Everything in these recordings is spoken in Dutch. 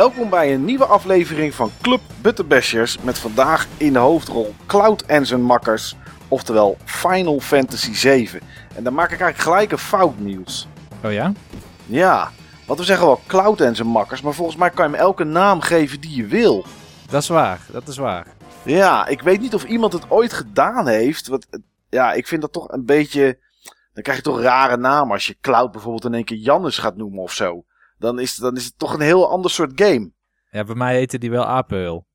Welkom bij een nieuwe aflevering van Club Butterbashers met vandaag in de hoofdrol Cloud en zijn makkers, oftewel Final Fantasy 7. En dan maak ik eigenlijk gelijk een fout nieuws. Oh ja? Ja, want we zeggen wel Cloud en zijn makkers, maar volgens mij kan je hem elke naam geven die je wil. Dat is waar, dat is waar. Ja, ik weet niet of iemand het ooit gedaan heeft. Want, ja, ik vind dat toch een beetje. Dan krijg je toch rare namen als je Cloud bijvoorbeeld in één keer Jannes gaat noemen of zo. Dan is, dan is het toch een heel ander soort game. Ja, bij mij heette die wel Apeul.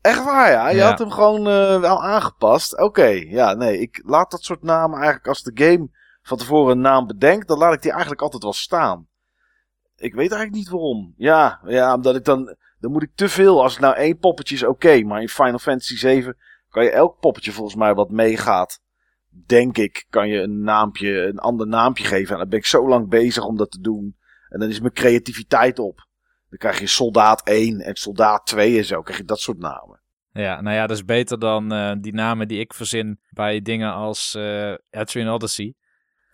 Echt waar, ja? Je Ja. had hem gewoon eh, wel aangepast. Oké, ja, nee. Ik laat dat soort namen eigenlijk als de game van tevoren een naam bedenkt, dan laat ik die eigenlijk altijd wel staan. Ik weet eigenlijk niet waarom. Ja, ja, omdat ik dan. Dan moet ik te veel. Als het nou één poppetje is, oké. maar in Final Fantasy 7 kan je elk poppetje volgens mij wat meegaat. Denk ik, kan je een naampje, een ander naampje geven. En dan ben ik zo lang bezig om dat te doen. En dan is mijn creativiteit op. Dan krijg je soldaat 1 en soldaat 2 en zo. Krijg je dat soort namen. Ja, nou ja, dat is beter dan eh, die namen die ik verzin bij dingen als eh Etrian Odyssey.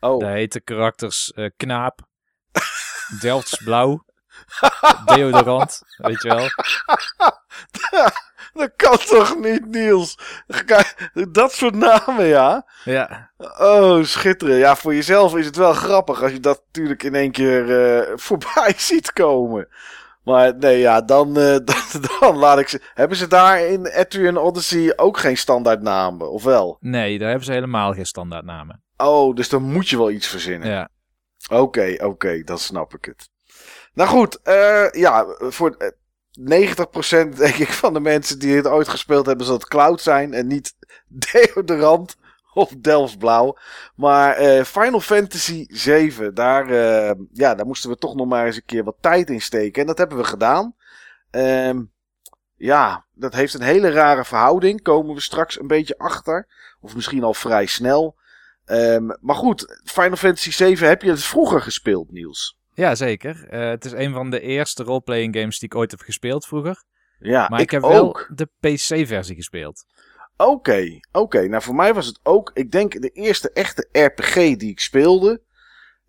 Oh, Daar heten karakters eh, Knaap, Delfts Blauw, Deodorant, weet je wel. dat kan toch niet, Niels? Dat soort namen, ja. Ja, Oh, schitterend. Ja, voor jezelf is het wel grappig als je dat natuurlijk in één keer eh, voorbij ziet komen. Maar nee, ja, dan, eh, dan, dan laat ik ze. Hebben ze daar in Etrian Odyssey ook geen standaardnamen, of wel? nee, daar hebben ze helemaal geen standaardnamen. Oh, dus dan moet je wel iets verzinnen. Ja, Oké, oké, dan snap ik het. Nou goed, eh, ja, voor 90% denk ik van de mensen die het ooit gespeeld hebben, zal het Cloud zijn en niet Deodorant of Delftsblauw. Maar eh, Final Fantasy 7, daar, eh, ja, daar moesten we toch nog maar eens een keer wat tijd in steken. En dat hebben we gedaan. Ehm, ja, dat heeft een hele rare verhouding. Komen we straks een beetje achter. Of misschien al vrij snel. Ehm, maar goed, Final Fantasy 7 heb je het vroeger gespeeld, Niels? Ja zeker. Eh, het is een van de eerste roleplaying games die ik ooit heb gespeeld vroeger. Ja, Maar ik, heb ook. wel de PC-versie gespeeld. Oké, oké. Nou, voor mij was het ook, ik denk, de eerste echte RPG die ik speelde.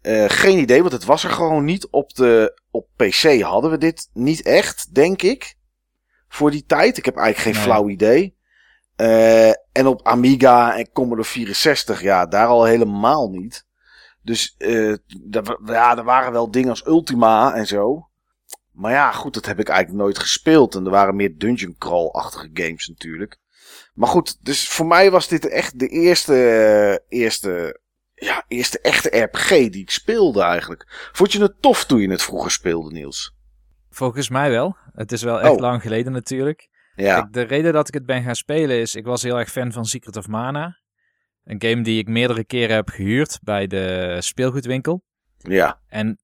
Eh, geen idee, want het was er gewoon niet. Op, de, op PC hadden we dit niet echt, denk ik. Voor die tijd. Ik heb eigenlijk geen Nee. flauw idee. Eh, en op Amiga en Commodore 64, ja, daar al helemaal niet. Dus eh, ja, er waren wel dingen als Ultima en zo. Maar ja, goed, dat heb ik eigenlijk nooit gespeeld. En er waren meer dungeon crawl-achtige games natuurlijk. Maar goed, dus voor mij was dit echt de eerste, eh, eerste, ja, eerste echte RPG die ik speelde eigenlijk. Vond je het tof toen je het vroeger speelde, Niels? Volgens mij wel. Het is wel echt Oh. lang geleden natuurlijk. Ja, Kijk, de reden dat ik het ben gaan spelen is, ik was heel erg fan van Secret of Mana. Een game die ik meerdere keren heb gehuurd bij de speelgoedwinkel. ja, En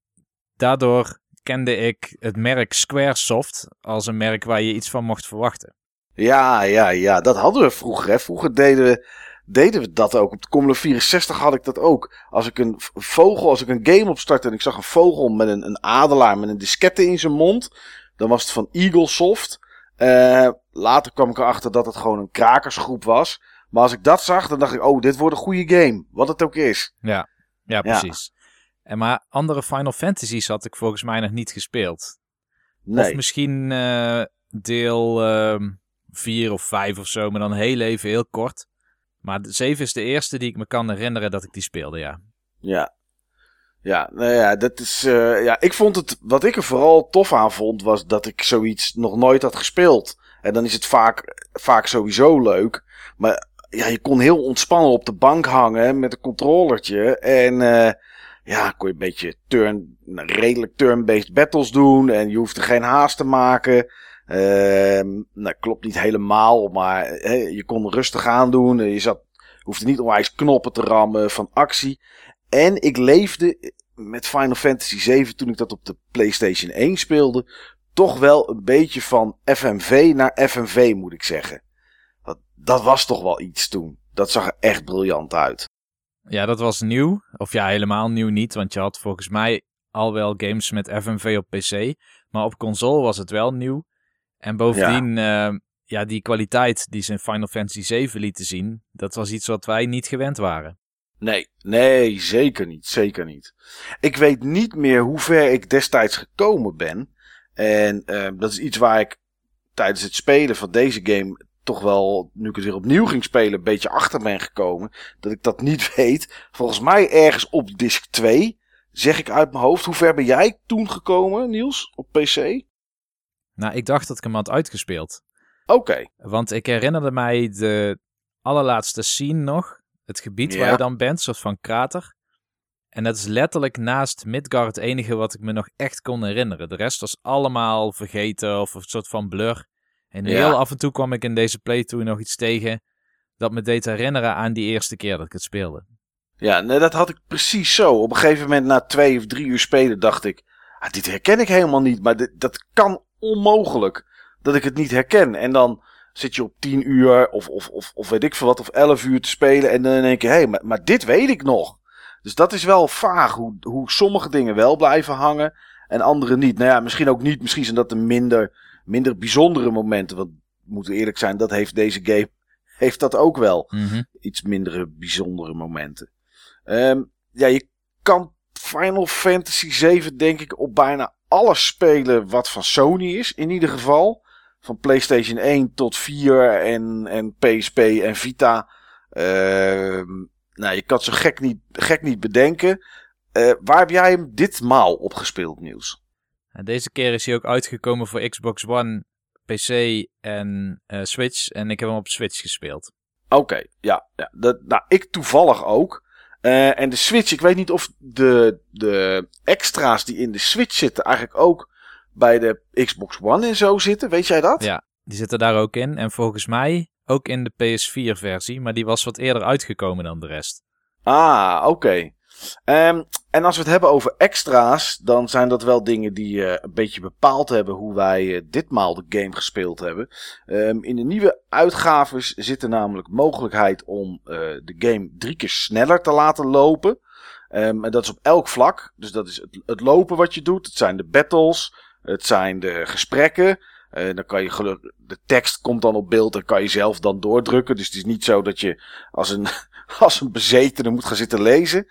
daardoor kende ik het merk Squaresoft als een merk waar je iets van mocht verwachten. ja, ja, ja. Dat hadden we vroeger. Hè. Vroeger deden we, deden we dat ook. Op de Commodore 64 had ik dat ook. Als ik een vogel, als ik een game opstartte en ik zag een vogel met een, een adelaar met een diskette in zijn mond. Dan was het van Eaglesoft. Eh, later kwam ik erachter dat het gewoon een krakersgroep was. Maar als ik dat zag, dan dacht ik, oh, dit wordt een goede game. Wat het ook is. Ja, ja precies. En maar andere Final Fantasies had ik volgens mij nog niet gespeeld. Nee. Of misschien eh, deel 4 of 5 of zo, maar dan heel even, heel kort. Maar de 7 is de eerste die ik me kan herinneren dat ik die speelde, ja. Ja. Ja, nou ja, dat is. eh, ja, ik vond het. Wat ik er vooral tof aan vond, was dat ik zoiets nog nooit had gespeeld. En dan is het vaak, vaak sowieso leuk. Maar ja, je kon heel ontspannen op de bank hangen met een controllertje. En eh, ja, kon je een beetje turn, redelijk turn-based battles doen. En je hoefde geen haast te maken. Ehm nou, klopt niet helemaal, maar hè, je kon rustig aandoen. Je zat, hoefde niet onwijs knoppen te rammen van actie. En ik leefde met Final Fantasy 7 toen ik dat op de PlayStation 1 speelde. Toch wel een beetje van FMV naar FMV moet ik zeggen. Dat, was toch wel iets toen. Dat zag er echt briljant uit. Ja, dat was nieuw. Of ja, helemaal nieuw niet, want je had volgens mij al wel games met FMV op PC. Maar op console was het wel nieuw. En bovendien, ja, ja die kwaliteit die ze in Final Fantasy 7 lieten zien, dat was iets wat wij niet gewend waren. Nee, nee, zeker niet. Zeker niet. Ik weet niet meer hoe ver ik destijds gekomen ben. En dat is iets waar ik tijdens het spelen van deze game toch wel, nu ik het weer opnieuw ging spelen, een beetje achter ben gekomen. Dat ik dat niet weet. Volgens mij ergens op disk 2, zeg ik uit mijn hoofd. Hoe ver ben jij toen gekomen, Niels, op PC? Nou, ik dacht dat ik hem had uitgespeeld. Oké. Want ik herinnerde mij de allerlaatste scene nog. Het gebied waar je dan bent, soort van krater. En dat is letterlijk naast Midgard het enige wat ik me nog echt kon herinneren. De rest was allemaal vergeten of een soort van blur. En heel af en toe kwam ik in deze playthrough nog iets tegen dat me deed herinneren aan die eerste keer dat ik het speelde. Ja, nee, dat had ik precies zo. Op een gegeven moment na twee of drie uur spelen dacht ik, ah, dit herken ik helemaal niet. Maar dit, dat kan onmogelijk dat ik het niet herken. En dan zit je op tien uur of, of, of, of weet ik veel wat, of elf uur te spelen. En dan denk je, hé, hey, maar, maar dit weet ik nog. Dus dat is wel vaag hoe, hoe sommige dingen wel blijven hangen en andere niet. Nou ja, misschien ook niet. Misschien zijn dat de minder, minder bijzondere momenten. Want moeten eerlijk zijn, dat heeft deze game heeft dat ook wel. Mhm. Iets mindere bijzondere momenten. Um, ja, je kan Final Fantasy 7 denk ik op bijna alles spelen wat van Sony is. In ieder geval. Van PlayStation 1 tot 4 en, en PSP en Vita. Uh, nou, je kan het zo gek niet, gek niet bedenken. Uh, waar heb jij hem ditmaal op gespeeld, Niels? Deze keer is hij ook uitgekomen voor Xbox One, PC en uh, Switch. En ik heb hem op Switch gespeeld. Oké, ja. ja dat, nou, ik toevallig ook. Uh, en de Switch, ik weet niet of de, de extra's die in de Switch zitten eigenlijk ook bij de Xbox One en zo zitten. Weet jij dat? Ja, die zitten daar ook in. En volgens mij ook in de PS4-versie, maar die was wat eerder uitgekomen dan de rest. Ah, oké. Um, en als we het hebben over extra's, dan zijn dat wel dingen die uh, een beetje bepaald hebben hoe wij uh, ditmaal de game gespeeld hebben. Um, in de nieuwe uitgaves zit er namelijk mogelijkheid om uh, de game drie keer sneller te laten lopen. Um, en dat is op elk vlak. Dus dat is het, lopen wat je doet. Het zijn de battles. Het zijn de gesprekken. dan kan je de tekst komt dan op beeld en kan je zelf dan doordrukken. Dus het is niet zo dat je als een, als een bezetene moet gaan zitten lezen.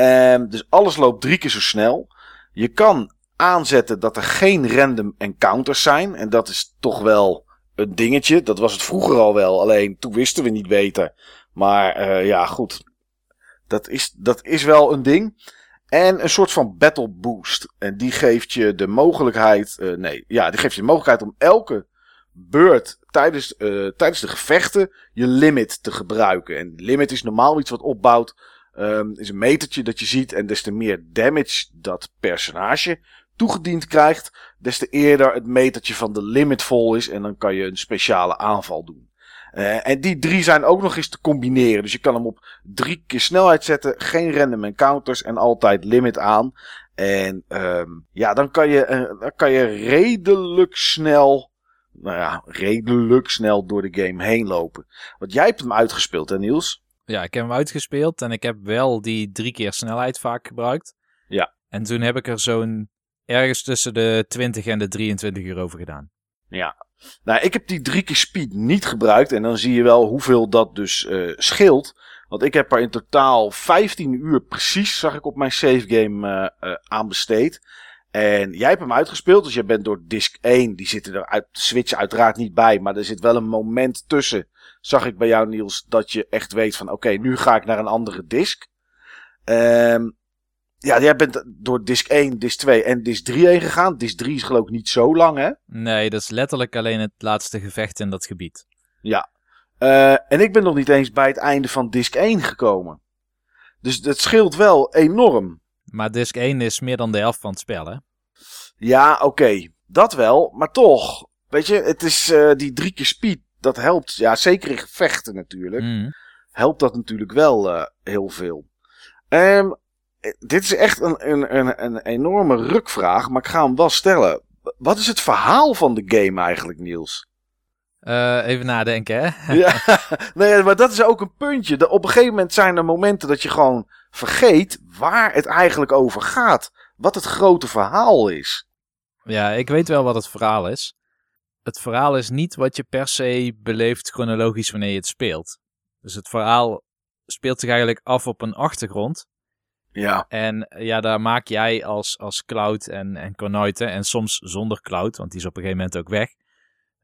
Um, dus alles loopt drie keer zo snel. Je kan aanzetten dat er geen random encounters zijn. En dat is toch wel een dingetje. Dat was het vroeger al wel. Alleen toen wisten we niet beter. Maar uh, ja, goed. Dat is, dat is wel een ding. En een soort van battle boost. En die geeft je de mogelijkheid. Uh, nee, ja, die geeft je de mogelijkheid om elke beurt tijdens, uh, tijdens de gevechten je limit te gebruiken. En limit is normaal iets wat opbouwt um, is een metertje dat je ziet. En des te meer damage dat personage toegediend krijgt, des te eerder het metertje van de limit vol is. En dan kan je een speciale aanval doen. Uh, en die drie zijn ook nog eens te combineren. Dus je kan hem op drie keer snelheid zetten. Geen random encounters en altijd limit aan. En um, ja, dan kan, je, uh, dan kan je redelijk snel. Nou ja, redelijk snel door de game heen lopen. Want jij hebt hem uitgespeeld, hè Niels? Ja, ik heb hem uitgespeeld en ik heb wel die drie keer snelheid vaak gebruikt. Ja. En toen heb ik er zo'n ergens tussen de 20 en de 23 uur over gedaan. Ja. Nou, ik heb die drie keer speed niet gebruikt. En dan zie je wel hoeveel dat dus uh, scheelt. Want ik heb er in totaal 15 uur precies, zag ik op mijn save game uh, uh, aan besteed. En jij hebt hem uitgespeeld, dus je bent door disc 1, die zitten er uit Switch uiteraard niet bij, maar er zit wel een moment tussen, zag ik bij jou Niels, dat je echt weet van oké, nu ga ik naar een andere disc. Um, ja, jij bent door disc 1, disc 2 en disc 3 heen gegaan. Disc 3 is geloof ik niet zo lang, hè? Nee, dat is letterlijk alleen het laatste gevecht in dat gebied. Ja. Uh, en ik ben nog niet eens bij het einde van disc 1 gekomen. Dus dat scheelt wel enorm. Maar disc 1 is meer dan de helft van het spel, hè? Ja, oké. Okay. Dat wel. Maar toch. Weet je, het is uh, die drie keer speed. Dat helpt. Ja, zeker in gevechten natuurlijk. Mm. Helpt dat natuurlijk wel uh, heel veel. Um, dit is echt een, een, een, een enorme rukvraag. Maar ik ga hem wel stellen. Wat is het verhaal van de game eigenlijk, Niels? Uh, even nadenken, hè? ja, nee, maar dat is ook een puntje. De, op een gegeven moment zijn er momenten dat je gewoon vergeet waar het eigenlijk over gaat. Wat het grote verhaal is. Ja, ik weet wel wat het verhaal is. Het verhaal is niet wat je per se beleeft chronologisch wanneer je het speelt. Dus het verhaal speelt zich eigenlijk af op een achtergrond. Ja. En ja, daar maak jij als, als Cloud en, en Cornuiten, en soms zonder Cloud, want die is op een gegeven moment ook weg,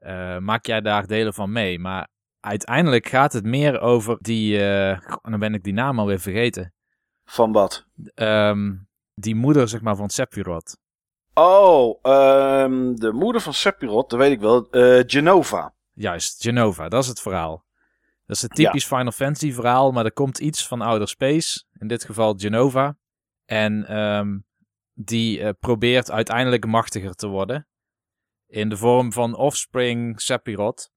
uh, maak jij daar delen van mee. Maar uiteindelijk gaat het meer over die, uh, dan ben ik die naam alweer vergeten. Van wat? Um, die moeder, zeg maar, van Sephiroth. Oh, um, de moeder van Sephiroth, dat weet ik wel. Uh, Genova. Juist, Genova, dat is het verhaal. Dat is een typisch Final Fantasy verhaal, maar er komt iets van Outer Space, in dit geval Genova. En um, die uh, probeert uiteindelijk machtiger te worden. In de vorm van offspring Sephiroth.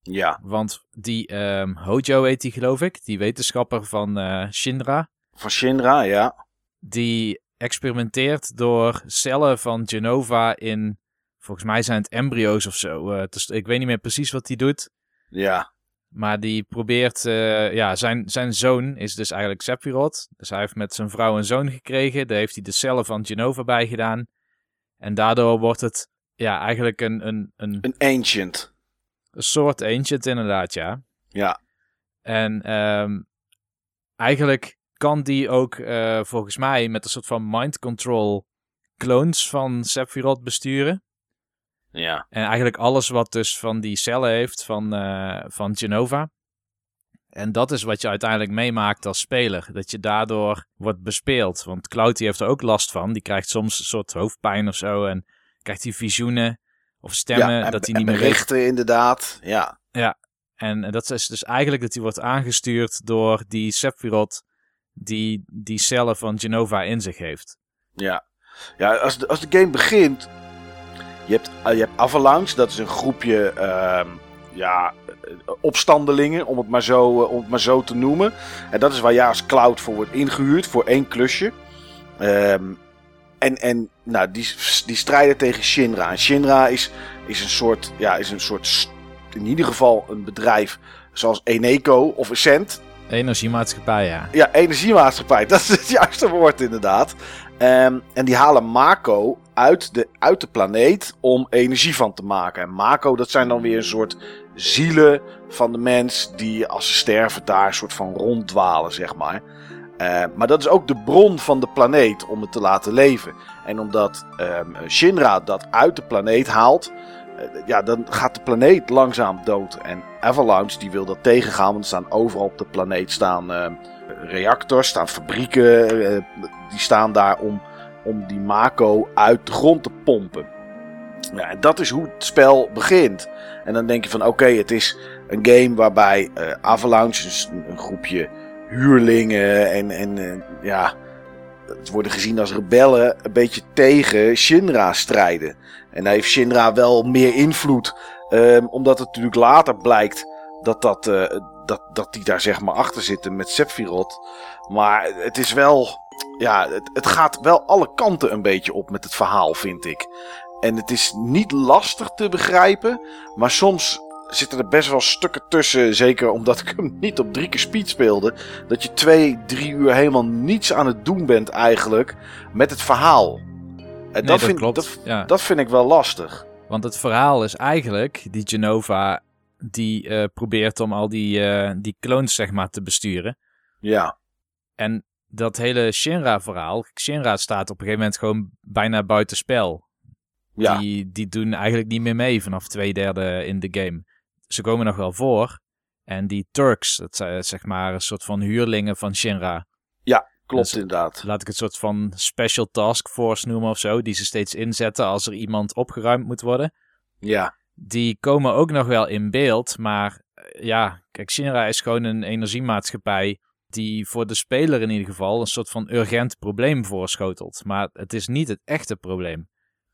Ja. Want die um, Hojo heet die geloof ik, die wetenschapper van uh, Shinra. Van Shinra, ja. Die experimenteert door cellen van Genova in, volgens mij zijn het embryo's of zo. Uh, dus ik weet niet meer precies wat hij doet. Ja. Maar die probeert, uh, ja, zijn, zijn zoon is dus eigenlijk Sephiroth. Dus hij heeft met zijn vrouw een zoon gekregen. Daar heeft hij de cellen van Genova bij gedaan. En daardoor wordt het, ja, eigenlijk een... Een, een, een ancient. Een soort ancient, inderdaad, ja. Ja. En um, eigenlijk kan die ook uh, volgens mij met een soort van mind control clones van Sephiroth besturen. Ja. En eigenlijk alles wat dus van die cellen heeft van, uh, van Genova. En dat is wat je uiteindelijk meemaakt als speler. Dat je daardoor wordt bespeeld. Want Cloud die heeft er ook last van. Die krijgt soms een soort hoofdpijn of zo. En krijgt hij visioenen of stemmen ja, en, dat hij niet meer berichten weet. inderdaad. Ja. Ja. En dat is dus eigenlijk dat hij wordt aangestuurd door die Sephiroth die die cellen van Genova in zich heeft. Ja, ja als, de, als de game begint, je hebt, je hebt Avalanche, dat is een groepje uh, ja, opstandelingen, om het, maar zo, om het maar zo te noemen. En dat is waar jij als cloud voor wordt ingehuurd, voor één klusje. Um, en en nou, die, die strijden tegen Shinra. En Shinra is, is, een soort, ja, is een soort, in ieder geval een bedrijf zoals Eneco of Ascent. Energiemaatschappij, ja. Ja, energiemaatschappij. Dat is het juiste woord inderdaad. Um, en die halen Mako uit de, uit de planeet om energie van te maken. En Mako, dat zijn dan weer een soort zielen van de mens die als ze sterven daar een soort van ronddwalen, zeg maar. Uh, maar dat is ook de bron van de planeet om het te laten leven. En omdat um, Shinra dat uit de planeet haalt, ja, dan gaat de planeet langzaam dood. En Avalanche die wil dat tegengaan, want er staan overal op de planeet staan uh, reactors, staan fabrieken, uh, die staan daar om, om die Mako uit de grond te pompen. En dat is hoe het spel begint. En dan denk je van oké, het is een game waarbij Avalanche, dus een, een groepje huurlingen en, en ja, het worden gezien als rebellen, een beetje tegen Shinra strijden. En daar heeft Shinra wel meer invloed. Um, omdat het natuurlijk later blijkt dat, dat, uh, dat, dat die daar zeg maar achter zitten met Sephiroth. Maar het is wel. Ja, het, het gaat wel alle kanten een beetje op met het verhaal, vind ik. En het is niet lastig te begrijpen. Maar soms zitten er best wel stukken tussen. Zeker omdat ik hem niet op drie keer speed speelde. Dat je twee, drie uur helemaal niets aan het doen bent eigenlijk. Met het verhaal. En dat, vind, klopt. Dat, ja. dat vind ik wel lastig. Want het verhaal is eigenlijk, die Genova, die uh, probeert om al die, uh, die clones zeg maar te besturen. Ja. En dat hele Shinra-verhaal, Shinra staat op een gegeven moment gewoon bijna buitenspel. Ja. Die, die doen eigenlijk niet meer mee vanaf twee derde in de game. Ze komen nog wel voor. En die Turks, dat zijn zeg maar een soort van huurlingen van Shinra. Klopt dus, inderdaad. Laat ik het soort van special task force noemen of zo. Die ze steeds inzetten als er iemand opgeruimd moet worden. Ja. Die komen ook nog wel in beeld. Maar ja, kijk, Shinra is gewoon een energiemaatschappij. Die voor de speler in ieder geval een soort van urgent probleem voorschotelt. Maar het is niet het echte probleem.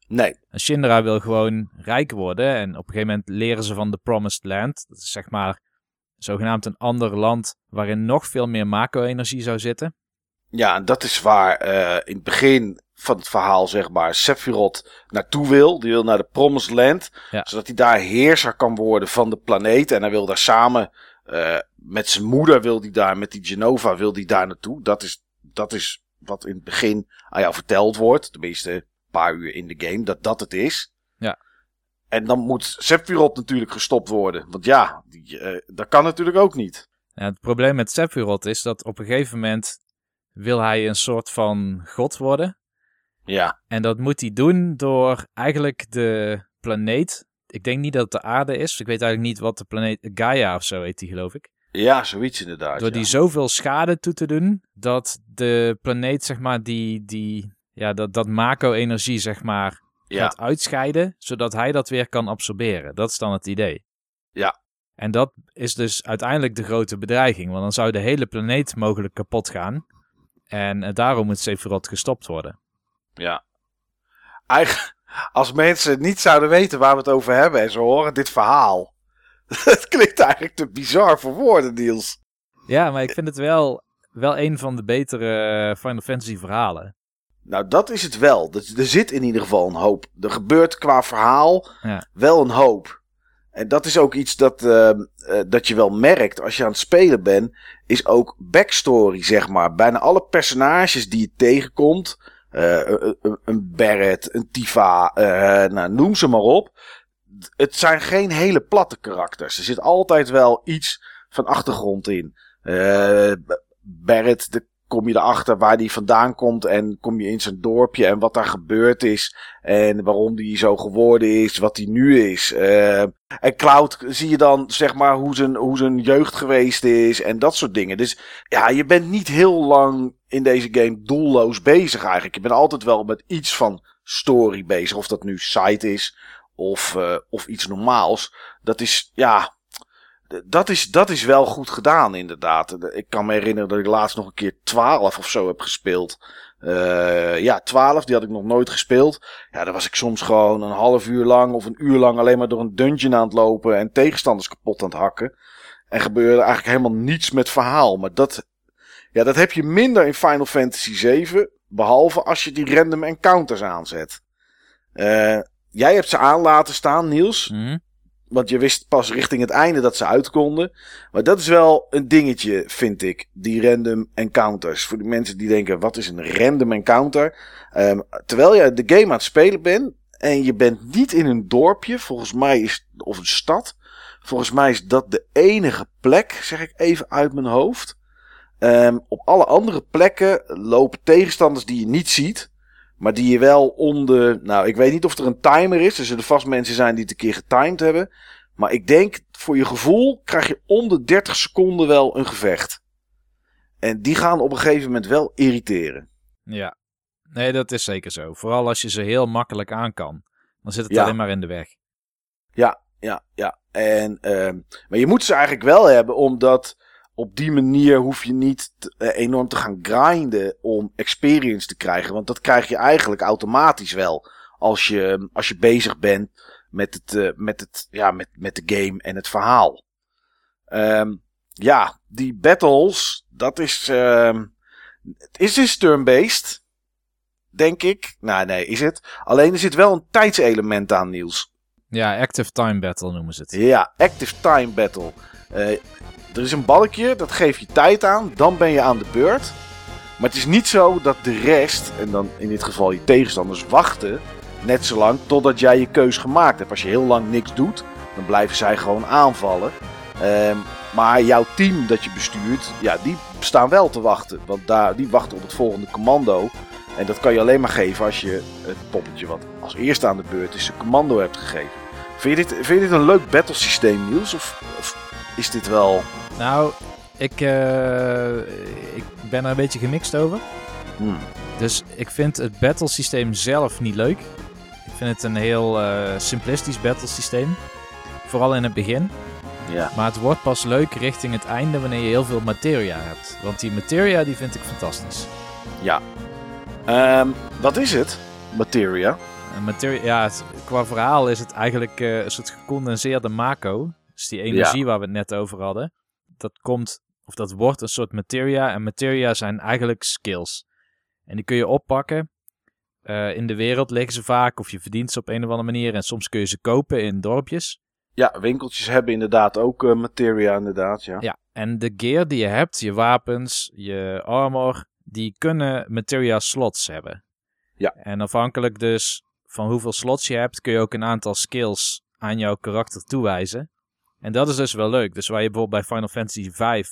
Nee. En Shinra wil gewoon rijk worden. En op een gegeven moment leren ze van de Promised Land. Dat is zeg maar zogenaamd een ander land waarin nog veel meer mako-energie zou zitten. Ja, en dat is waar uh, in het begin van het verhaal, zeg maar, Sephiroth naartoe wil. Die wil naar de Promised Land. Ja. Zodat hij daar heerser kan worden van de planeet. En hij wil daar samen uh, met zijn moeder, wil hij daar, met die Genova, wil hij daar naartoe. Dat is, dat is wat in het begin aan jou verteld wordt. Tenminste, een paar uur in de game, dat dat het is. Ja. En dan moet Sephiroth natuurlijk gestopt worden. Want ja, die, uh, dat kan natuurlijk ook niet. Ja, het probleem met Sephiroth is dat op een gegeven moment wil hij een soort van god worden. Ja. En dat moet hij doen door eigenlijk de planeet. Ik denk niet dat het de aarde is. Ik weet eigenlijk niet wat de planeet. Gaia of zo heet die, geloof ik. Ja, zoiets inderdaad. Door ja. die zoveel schade toe te doen. dat de planeet, zeg maar, die. die ja, dat, dat Mako-energie, zeg maar. Ja. gaat uitscheiden. zodat hij dat weer kan absorberen. Dat is dan het idee. Ja. En dat is dus uiteindelijk de grote bedreiging. Want dan zou de hele planeet mogelijk kapot gaan. En eh, daarom moet Sephiroth gestopt worden. Ja. Eigen, als mensen niet zouden weten waar we het over hebben en ze horen dit verhaal. Het klinkt eigenlijk te bizar voor woorden, Niels. Ja, maar ik vind het wel, wel een van de betere eh, Final Fantasy verhalen. Nou, dat is het wel. Er, er zit in ieder geval een hoop. Er gebeurt qua verhaal Ja. wel een hoop. En dat is ook iets dat, eh, eh, dat je wel merkt als je aan het spelen bent. Is ook backstory, zeg maar. Bijna alle personages die je tegenkomt. eh, een- een- Barrett, een Tifa, eh, nou, noem ze maar op. Het zijn geen hele platte karakters. Er zit altijd wel iets van achtergrond in. Barrett, de kom je erachter waar die vandaan komt en kom je in zijn dorpje en wat daar gebeurd is en waarom die zo geworden is, wat die nu is. Eh, en Cloud zie je dan zeg maar hoe zijn, hoe zijn jeugd geweest is en dat soort dingen. Dus ja, je bent niet heel lang in deze game doelloos bezig eigenlijk. Je bent altijd wel met iets van story bezig, of dat nu site is of, eh, of iets normaals. Dat is, ja, dat is, dat is wel goed gedaan, inderdaad. Ik kan me herinneren dat ik laatst nog een keer 12 of zo heb gespeeld. Eh, ja, 12, die had ik nog nooit gespeeld. Ja, daar was ik soms gewoon een half uur lang of een uur lang alleen maar door een dungeon aan het lopen en tegenstanders kapot aan het hakken. En gebeurde eigenlijk helemaal niets met verhaal. Maar dat, ja, dat heb je minder in Final Fantasy 7. Behalve als je die random encounters aanzet. Eh, jij hebt ze aan laten staan, Niels. Mhm. Want je wist pas richting het einde dat ze uit konden. Maar dat is wel een dingetje, vind ik. Die random encounters. Voor de mensen die denken, wat is een random encounter? Ehm, terwijl je de game aan het spelen bent. En je bent niet in een dorpje. Volgens mij is, of een stad. Volgens mij is dat de enige plek, zeg ik even uit mijn hoofd. Ehm, op alle andere plekken lopen tegenstanders die je niet ziet. Maar die je wel om de. Nou, ik weet niet of er een timer is. Er zullen vast mensen zijn die het een keer getimed hebben. Maar ik denk, voor je gevoel krijg je om de 30 seconden wel een gevecht. En die gaan op een gegeven moment wel irriteren. Ja. Nee, dat is zeker zo. Vooral als je ze heel makkelijk aan kan. Dan zit het Ja. alleen maar in de weg. Ja, ja, ja. En, ehm, maar je moet ze eigenlijk wel hebben, omdat op die manier hoef je niet eh, enorm te gaan grinden om experience te krijgen. Want dat krijg je eigenlijk automatisch wel als je, als je bezig bent met, het, eh, met, het, ja, met, met de game en het verhaal. Ehm, ja, die battles, dat is. ehm het is dus turn-based, denk ik. Nou, nee, is het. Alleen er zit wel een tijdselement aan, Niels. Ja, Active Time Battle noemen ze het. Ja, Active Time Battle. Eh, er is een balkje, dat geeft je tijd aan. Dan ben je aan de beurt. Maar het is niet zo dat de rest, en dan in dit geval je tegenstanders, wachten net zo lang totdat jij je keus gemaakt hebt. Als je heel lang niks doet, dan blijven zij gewoon aanvallen. Ehm, maar jouw team dat je bestuurt, ja, die staan wel te wachten. Want daar, die wachten op het volgende commando. En dat kan je alleen maar geven als je het poppetje wat als eerste aan de beurt is, een commando hebt gegeven. Vind je dit, vind je dit een leuk battlesysteem, Niels? Of is dit wel... Nou, ik, eh, ik ben er een beetje gemixt over. Hmm, Dus ik vind het battlesysteem zelf niet leuk. Ik vind het een heel eh, simplistisch battlesysteem. Vooral in het begin. ja. Maar het wordt pas leuk richting het einde wanneer je heel veel materia hebt. Want die materia die vind ik fantastisch. Ehm, wat is het? Materia. Materia, ja, het- qua verhaal is het eigenlijk eh, een soort gecondenseerde mako. Dus die energie waar we het net over hadden. Dat komt, of dat wordt een soort materia. En materia zijn eigenlijk skills. En die kun je oppakken. Eh, in de wereld liggen ze vaak, of je verdient ze op een of andere manier. En soms kun je ze kopen in dorpjes. Ja, winkeltjes hebben inderdaad ook eh, materia, inderdaad, ja. Ja, en de gear die je hebt, je wapens, je armor, die kunnen materia slots hebben. Ja. En afhankelijk dus van hoeveel slots je hebt, kun je ook een aantal skills aan jouw karakter toewijzen. En dat is dus wel leuk. Dus waar je bijvoorbeeld bij Final Fantasy V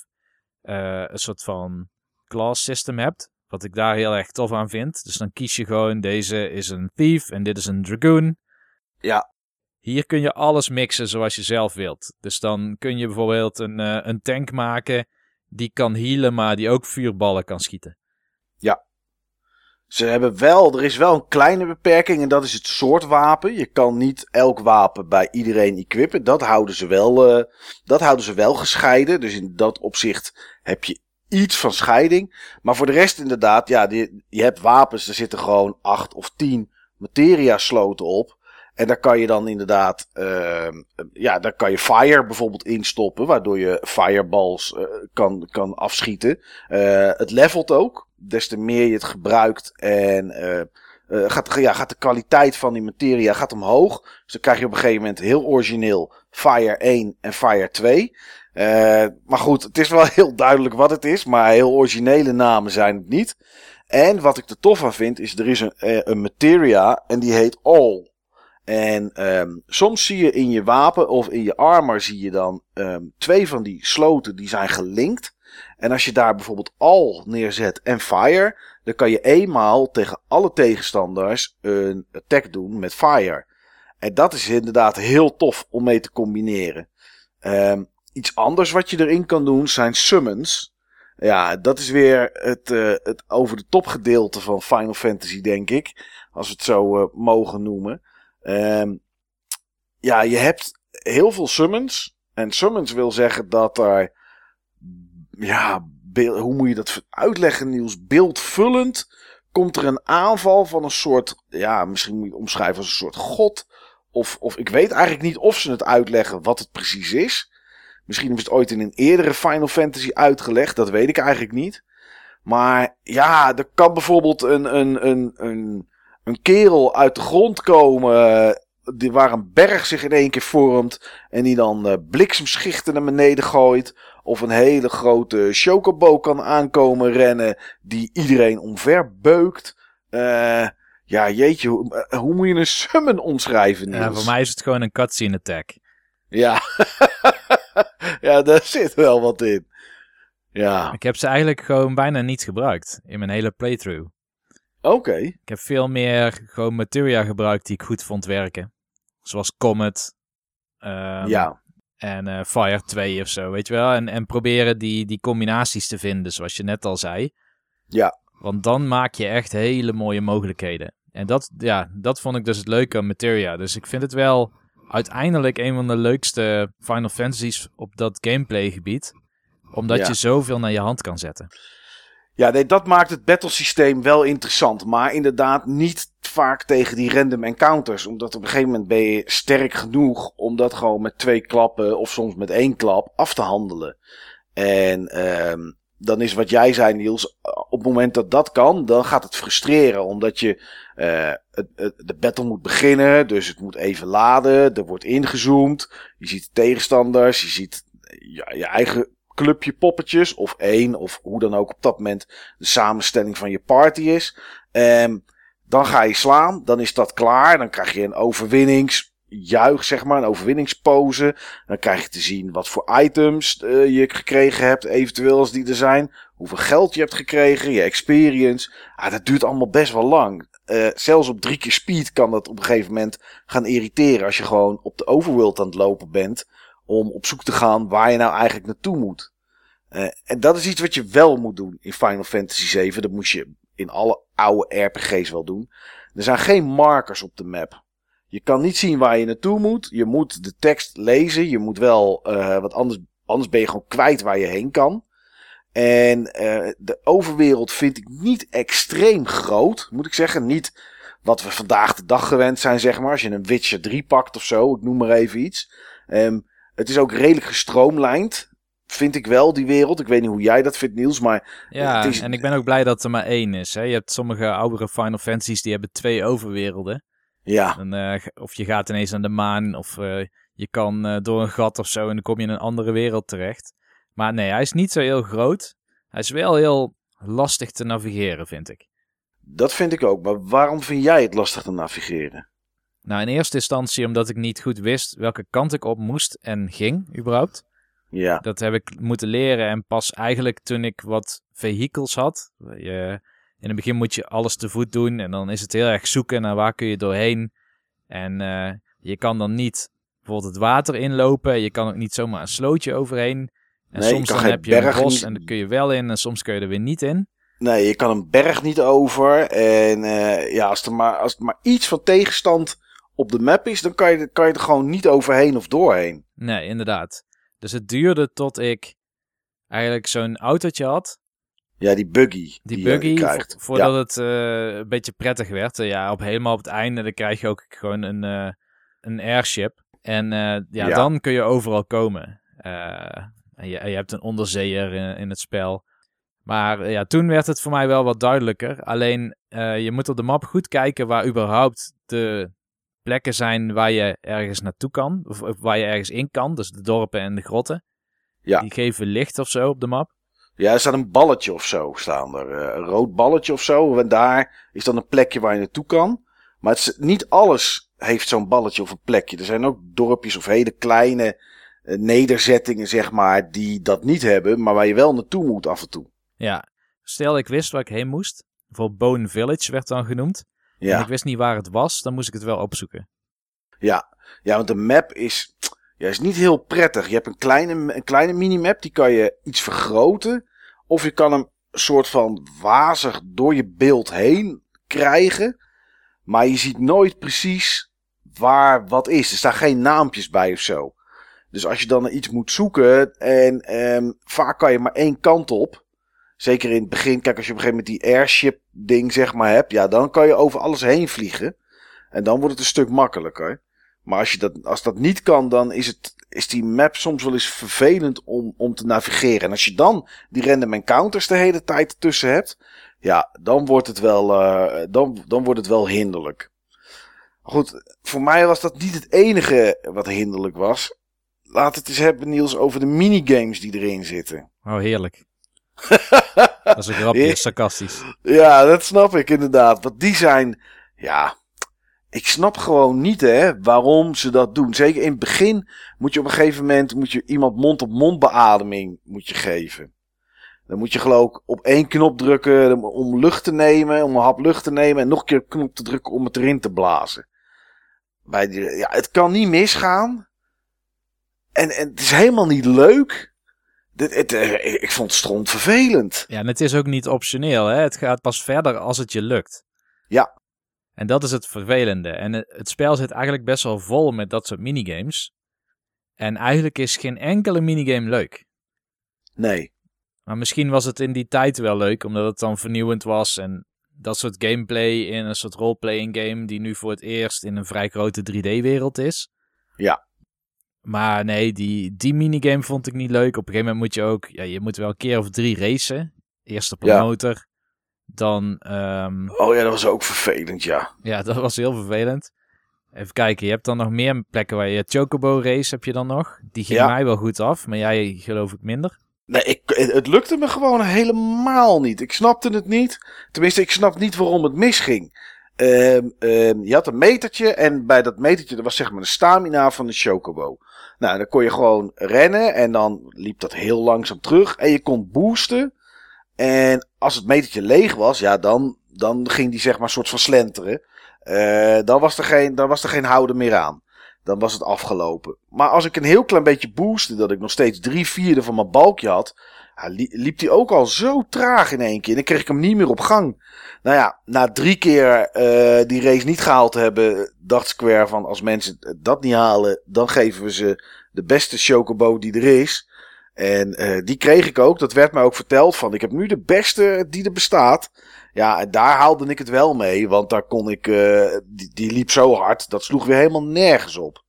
eh, een soort van class system hebt, wat ik daar heel erg tof aan vind. Dus dan kies je gewoon, deze is een thief en dit is een dragoon. Ja. Hier kun je alles mixen zoals je zelf wilt. Dus dan kun je bijvoorbeeld een, uh, een tank maken die kan healen, maar die ook vuurballen kan schieten. Ja. Ze hebben wel, er is wel een kleine beperking en dat is het soort wapen. Je kan niet elk wapen bij iedereen equippen. Dat houden ze wel, uh, dat houden ze wel gescheiden. Dus in dat opzicht heb je iets van scheiding. Maar voor de rest inderdaad, ja, je hebt wapens, er zitten gewoon acht of tien materia sloten op. En daar kan je dan inderdaad, uh, ja, daar kan je fire bijvoorbeeld instoppen, waardoor je fireballs uh, kan, kan afschieten. Uh, het levelt ook, des te meer je het gebruikt en gaat, ja, gaat de kwaliteit van die materia gaat omhoog. Dus dan krijg je op een gegeven moment heel origineel Fire 1 en Fire 2. maar goed, het is wel heel duidelijk wat het is, maar heel originele namen zijn het niet. En wat ik er tof aan vind, is er is een materia en die heet All. En um, soms zie je in je wapen of in je armor zie je dan um, twee van die sloten die zijn gelinkt. En als je daar bijvoorbeeld al neerzet en fire, dan kan je eenmaal tegen alle tegenstanders een attack doen met fire. En dat is inderdaad heel tof om mee te combineren. Um, iets anders wat je erin kan doen zijn summons. Ja, dat is weer het, uh, het over de top gedeelte van Final Fantasy, denk ik. Als we het zo uh, mogen noemen. Um, ja, je hebt heel veel summons. En summons wil zeggen dat er. Ja, hoe moet je dat uitleggen, Niels? Beeldvullend komt er een aanval van een soort. Ja, misschien moet je het omschrijven als een soort god. Of, of ik weet eigenlijk niet of ze het uitleggen wat het precies is. Misschien is het ooit in een eerdere Final Fantasy uitgelegd. Dat weet ik eigenlijk niet. Maar ja, er kan bijvoorbeeld een, een, een, een een kerel uit de grond komen. Die, waar een berg zich in één keer vormt. En die dan uh, bliksemschichten naar beneden gooit. Of een hele grote chocobo kan aankomen rennen. Die iedereen omver beukt. Uh, ja, jeetje, hoe, hoe, moet je een summon omschrijven? Niels? Ja, voor mij is het gewoon een cutscene attack. Ja, ja, daar zit wel wat in. Ja. Ik heb ze eigenlijk gewoon bijna niet gebruikt in mijn hele playthrough. Oké. Ik heb veel meer gewoon materia gebruikt die ik goed vond werken. Zoals Comet. Um, ja. En uh, Fire 2 of zo, weet je wel. En, en proberen die, die combinaties te vinden, zoals je net al zei. Ja. Want dan maak je echt hele mooie mogelijkheden. En dat, ja, dat vond ik dus het leuke aan materia. Dus ik vind het wel uiteindelijk een van de leukste Final Fantasies op dat gameplay gebied. Omdat Ja. je zoveel naar je hand kan zetten. Ja, nee, dat maakt het battlesysteem wel interessant. Maar inderdaad niet vaak tegen die random encounters. Omdat op een gegeven moment ben je sterk genoeg om dat gewoon met twee klappen of soms met één klap af te handelen. En ehm dan is wat jij zei, Niels, op het moment dat dat kan, dan gaat het frustreren. Omdat je eh het, de battle moet beginnen, dus het moet even laden, er wordt ingezoomd. Je ziet de tegenstanders, je ziet ja, je eigen clubje poppetjes, of één, of hoe dan ook op dat moment de samenstelling van je party is. Um, dan ga je slaan, dan is dat klaar, dan krijg je een overwinningsjuich, zeg maar, een overwinningspose. Dan krijg je te zien wat voor items uh, je gekregen hebt, eventueel als die er zijn. Hoeveel geld je hebt gekregen, je experience. Ah, dat duurt allemaal best wel lang. Uh, zelfs op drie keer speed kan dat op een gegeven moment gaan irriteren als je gewoon op de overworld aan het lopen bent om op zoek te gaan waar je nou eigenlijk naartoe moet. Uh, en dat is iets wat je wel moet doen in Final Fantasy 7. Dat moest je in alle oude RPG's wel doen. Er zijn geen markers op de map. Je kan niet zien waar je naartoe moet. Je moet de tekst lezen. Je moet wel, uh, want anders, anders ben je gewoon kwijt waar je heen kan. En uh, de overwereld vind ik niet extreem groot, moet ik zeggen. Niet wat we vandaag de dag gewend zijn, zeg maar. Als je een Witcher 3 pakt of zo, ik noem maar even iets. Um, het is ook redelijk gestroomlijnd. Vind ik wel, die wereld. Ik weet niet hoe jij dat vindt, Niels. Maar Ja, het is, en ik ben ook blij dat er maar één is. Hè. Je hebt sommige oudere Final Fantasies die hebben twee overwerelden. ja, En, uh, of je gaat ineens aan de maan, of uh, je kan uh, door een gat of zo en dan kom je in een andere wereld terecht. Maar nee, hij is niet zo heel groot. Hij is wel heel lastig te navigeren, vind ik. dat vind ik ook. Maar waarom vind jij het lastig te navigeren? Nou, in eerste instantie omdat ik niet goed wist welke kant ik op moest en ging, überhaupt. Ja, Dat heb ik moeten leren en pas eigenlijk toen ik wat vehicles had. Je, in het begin moet je alles te voet doen. En dan is het heel erg zoeken naar waar kun je doorheen. En uh, je kan dan niet bijvoorbeeld het water inlopen. Je kan ook niet zomaar een slootje overheen. En Nee, soms kan dan heb je een bos niet- en dan kun je wel in. En soms kun je er weer niet in. Nee, je kan een berg niet over. En eh, ja, als er, maar, als er maar iets van tegenstand op de map is, dan kan je, kan je er gewoon niet overheen of doorheen. Nee, inderdaad. Dus het duurde tot ik eigenlijk zo'n autootje had. Ja, die buggy. Die buggy, krijgt. vo- voordat het eh, een beetje prettig werd. Eh, ja, op, helemaal op het einde dan krijg je ook gewoon een, eh, een airship. En ja, Ja. dan kun je overal komen. En je, je hebt een onderzeeër in, in het spel. Maar ja, toen werd het voor mij wel wat duidelijker. Alleen, je moet op de map goed kijken waar überhaupt de plekken zijn waar je ergens naartoe kan. Of, waar je ergens in kan. Dus de dorpen en de grotten. Ja. Die geven licht of zo op de map. Ja, er staat een balletje of zo, staan er. eh, een rood balletje of zo. En daar is dan een plekje waar je naartoe kan. Maar het is, niet alles heeft zo'n balletje of een plekje. Er zijn ook dorpjes of hele kleine eh, nederzettingen, zeg maar, die dat niet hebben. Maar waar je wel naartoe moet af en toe. Ja, stel ik wist waar ik heen moest. Bijvoorbeeld Bone Village werd dan genoemd. En Ja, ik wist niet waar het was, dan moest ik het wel opzoeken. ja. ja want de map is, ja, is niet heel prettig. Je hebt een kleine, een kleine minimap, die kan je iets vergroten. Of je kan hem soort van wazig door je beeld heen krijgen. Maar je ziet nooit precies waar wat is. Er staan geen naampjes bij of zo. Dus als je dan naar iets moet zoeken en ehm, vaak kan je maar één kant op. Zeker in het begin, kijk als je op een gegeven moment die airship ding zeg maar hebt. Ja, dan kan je over alles heen vliegen. En dan wordt het een stuk makkelijker. Maar als, je dat, als dat niet kan, dan is, het, is die map soms wel eens vervelend om, om te navigeren. En als je dan die random encounters de hele tijd tussen hebt. Ja, dan wordt het wel, eh, dan, dan wordt het wel hinderlijk. Goed, voor mij was dat niet het enige wat hinderlijk was. Laat het eens hebben, Niels, over de minigames die erin zitten. Oh, heerlijk. Dat is een grapje, sarcastisch. Ja, dat snap ik inderdaad. Want die zijn, ja, ik snap gewoon niet hè, waarom ze dat doen. Zeker in het begin moet je op een gegeven moment moet je iemand mond-op-mond beademing moet je geven. Dan moet je geloof ik op één knop drukken om lucht te nemen, om een hap lucht te nemen. En nog een keer een knop te drukken om het erin te blazen. Bij die, ja, het kan niet misgaan. En, en het is helemaal niet leuk. Dit, het, eh, ik vond het stront vervelend. Ja, en het is ook niet optioneel, hè. Het gaat pas verder als het je lukt. Ja. En dat is het vervelende. En het, het spel zit eigenlijk best wel vol met dat soort minigames. En eigenlijk is geen enkele minigame leuk. Nee. Maar misschien was het in die tijd wel leuk, omdat het dan vernieuwend was. En dat soort gameplay in een soort roleplaying game die nu voor het eerst in een vrij grote 3D-wereld is. Ja. Maar nee, die, die minigame vond ik niet leuk. Op een gegeven moment moet je ook, ja, je moet wel een keer of drie racen. Eerst op een Ja. motor. Dan, ehm, Oh ja, dat was ook vervelend, ja. ja, dat was heel vervelend. Even kijken, je hebt dan nog meer plekken waar je Chocobo race heb je dan nog. Die ging Ja. mij wel goed af, maar jij geloof ik minder. Nee, ik, het lukte me gewoon helemaal niet. Ik snapte het niet. Tenminste, ik snap niet waarom het misging. Ehm, ehm, je had een metertje en bij dat metertje was zeg maar de stamina van de chocobo. Nou, dan kon je gewoon rennen en dan liep dat heel langzaam terug en je kon boosten. En als het metertje leeg was, ja, dan, dan ging die zeg maar soort van slenteren. Eh, dan, was er geen, dan was er geen houden meer aan. Dan was het afgelopen. Maar als ik een heel klein beetje boostte, dat ik nog steeds drie vierde van mijn balkje had, liep die ook al zo traag in één keer. Dan kreeg ik hem niet meer op gang. Nou ja, na drie keer eh, die race niet gehaald te hebben, dacht Square van als mensen dat niet halen, dan geven we ze de beste chocobo die er is. En eh, die kreeg ik ook. Dat werd mij ook verteld van ik heb nu de beste die er bestaat. Ja, en daar haalde ik het wel mee. Want daar kon ik. eh, die, die liep zo hard. Dat sloeg weer helemaal nergens op.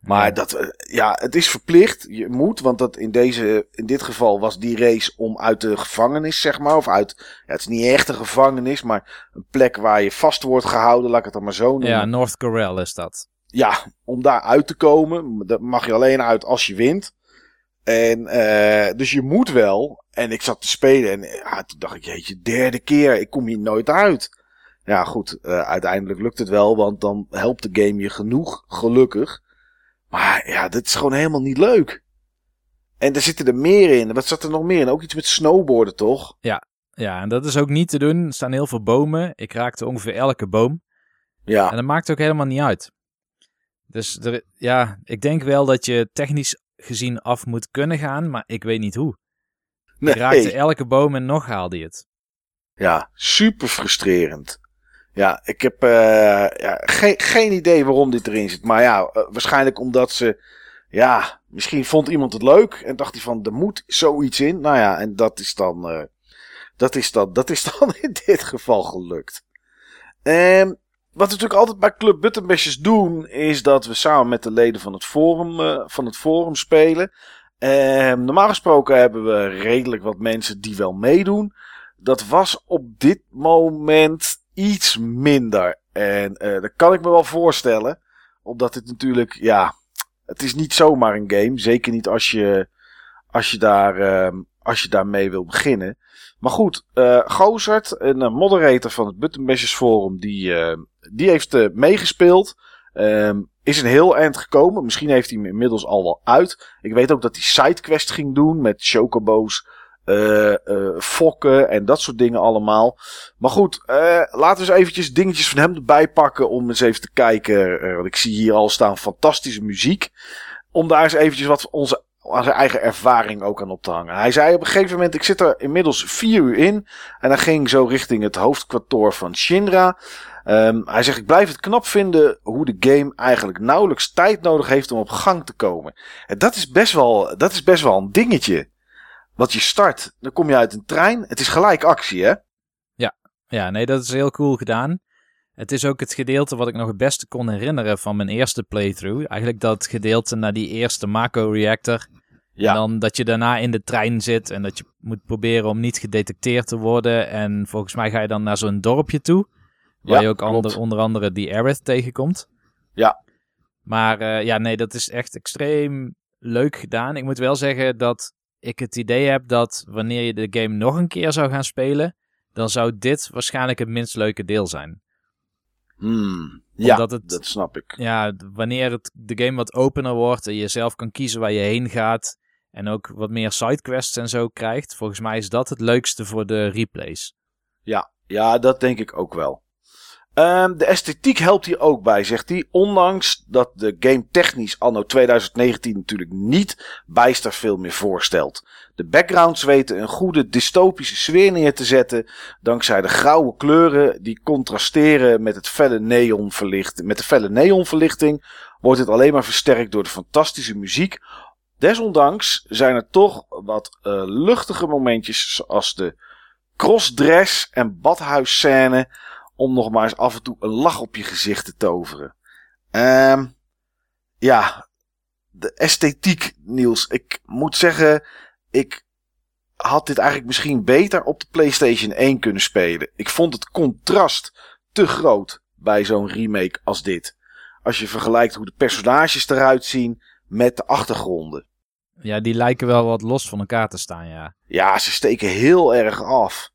Maar dat, eh, ja, het is verplicht. Je moet, want dat in, deze, in dit geval was die race om uit de gevangenis, zeg maar. Of uit, ja, het is niet echt een gevangenis, maar een plek waar je vast wordt gehouden, laat ik het dan maar zo noemen. Ja, North Corel is dat. Ja, om daar uit te komen, dat mag je alleen uit als je wint. En eh, dus je moet wel. En ik zat te spelen en ja, toen dacht ik, jeetje, derde keer, ik kom hier nooit uit. Ja, goed, eh, uiteindelijk lukt het wel, want dan helpt de game je genoeg, gelukkig. Maar ja, dit is gewoon helemaal niet leuk. En er zitten er meer in. Wat zat er nog meer in? Ook iets met snowboarden, toch? Ja, Ja, en dat is ook niet te doen. Er staan heel veel bomen. Ik raakte ongeveer elke boom. Ja. En dat maakt ook helemaal niet uit. Dus er, ja, ik denk wel dat je technisch gezien af moet kunnen gaan, maar ik weet niet hoe. Nee. Je raakte elke boom en nog haalde je het. Ja, super frustrerend. Ja, ik heb uh, ja, geen, geen idee waarom dit erin zit. Maar ja, uh, waarschijnlijk omdat ze. Ja, misschien vond iemand het leuk en dacht hij van er moet zoiets in. Nou ja, en dat is dan. Uh, dat, is dan dat is dan in dit geval gelukt. En wat we natuurlijk altijd bij Club Buttonbashers doen, is dat we samen met de leden van het forum, van het forum spelen. En normaal gesproken hebben we redelijk wat mensen die wel meedoen. Dat was op dit moment iets minder. En uh, dat kan ik me wel voorstellen. Omdat het natuurlijk, ja, het is niet zomaar een game. Zeker niet als je, als je, daar, uh, als je daarmee wil beginnen. Maar goed, uh, Gozert, een moderator van het Buttonbashers Forum, die, die heeft meegespeeld. Um, is een heel eind gekomen. Misschien heeft hij hem inmiddels al wel uit. Ik weet ook dat hij sidequest ging doen met chocobo's, uh, uh, fokken en dat soort dingen allemaal. Maar goed, uh, laten we eens eventjes dingetjes van hem erbij pakken om eens even te kijken. want ik zie hier al staan fantastische muziek. Om daar eens eventjes wat onze zijn eigen ervaring ook aan op te hangen. Hij zei op een gegeven moment, ik zit er inmiddels vier uur in. En hij ging zo richting het hoofdkwartoor van Shinra. Um, hij zegt, ik blijf het knap vinden hoe de game eigenlijk nauwelijks tijd nodig heeft om op gang te komen. En dat is best wel, dat is best wel een dingetje. Want je start, dan kom je uit een trein. Het is gelijk actie, hè? Ja, ja nee, dat is heel cool gedaan. Het is ook het gedeelte wat ik nog het beste kon herinneren van mijn eerste playthrough. Eigenlijk dat gedeelte naar die eerste Mako reactor. Ja. En dan dat je daarna in de trein zit en dat je moet proberen om niet gedetecteerd te worden. En volgens mij ga je dan naar zo'n dorpje toe. Waar ja, je ook ander, onder andere die Aerith tegenkomt. Ja. Maar uh, ja, nee, dat is echt extreem leuk gedaan. Ik moet wel zeggen dat ik het idee heb dat wanneer je de game nog een keer zou gaan spelen, dan zou dit waarschijnlijk het minst leuke deel zijn. Hmm, ja, het, dat snap ik. Ja, wanneer het, de game wat opener wordt en je zelf kan kiezen waar je heen gaat en ook wat meer sidequests en zo krijgt, volgens mij is dat het leukste voor de replays. Ja, ja dat denk ik ook wel. Um, de esthetiek helpt hier ook bij, zegt hij. Ondanks dat de game technisch anno 2019 natuurlijk niet bijster veel meer voorstelt. De backgrounds weten een goede dystopische sfeer neer te zetten. Dankzij de grauwe kleuren die contrasteren met, het felle met de felle neonverlichting. Wordt het alleen maar versterkt door de fantastische muziek. Desondanks zijn er toch wat uh, luchtige momentjes zoals de crossdress en badhuisscène om nog maar eens af en toe een lach op je gezicht te toveren. Um, ja, de esthetiek, Niels. Ik moet zeggen, ik had dit eigenlijk misschien beter op de PlayStation 1 kunnen spelen. Ik vond het contrast te groot bij zo'n remake als dit. Als je vergelijkt hoe de personages eruit zien met de achtergronden. Ja, die lijken wel wat los van elkaar te staan, ja. Ja, ze steken heel erg af.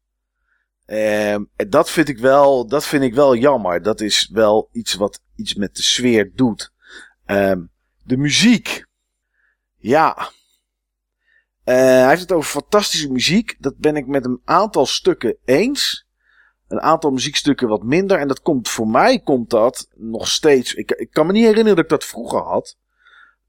Um, en dat vind ik wel, dat vind ik wel jammer. Dat is wel iets wat iets met de sfeer doet. Um, de muziek. Ja. Uh, hij heeft het over fantastische muziek. Dat ben ik met een aantal stukken eens. Een aantal muziekstukken wat minder. En dat komt voor mij komt dat nog steeds. Ik, ik kan me niet herinneren dat ik dat vroeger had.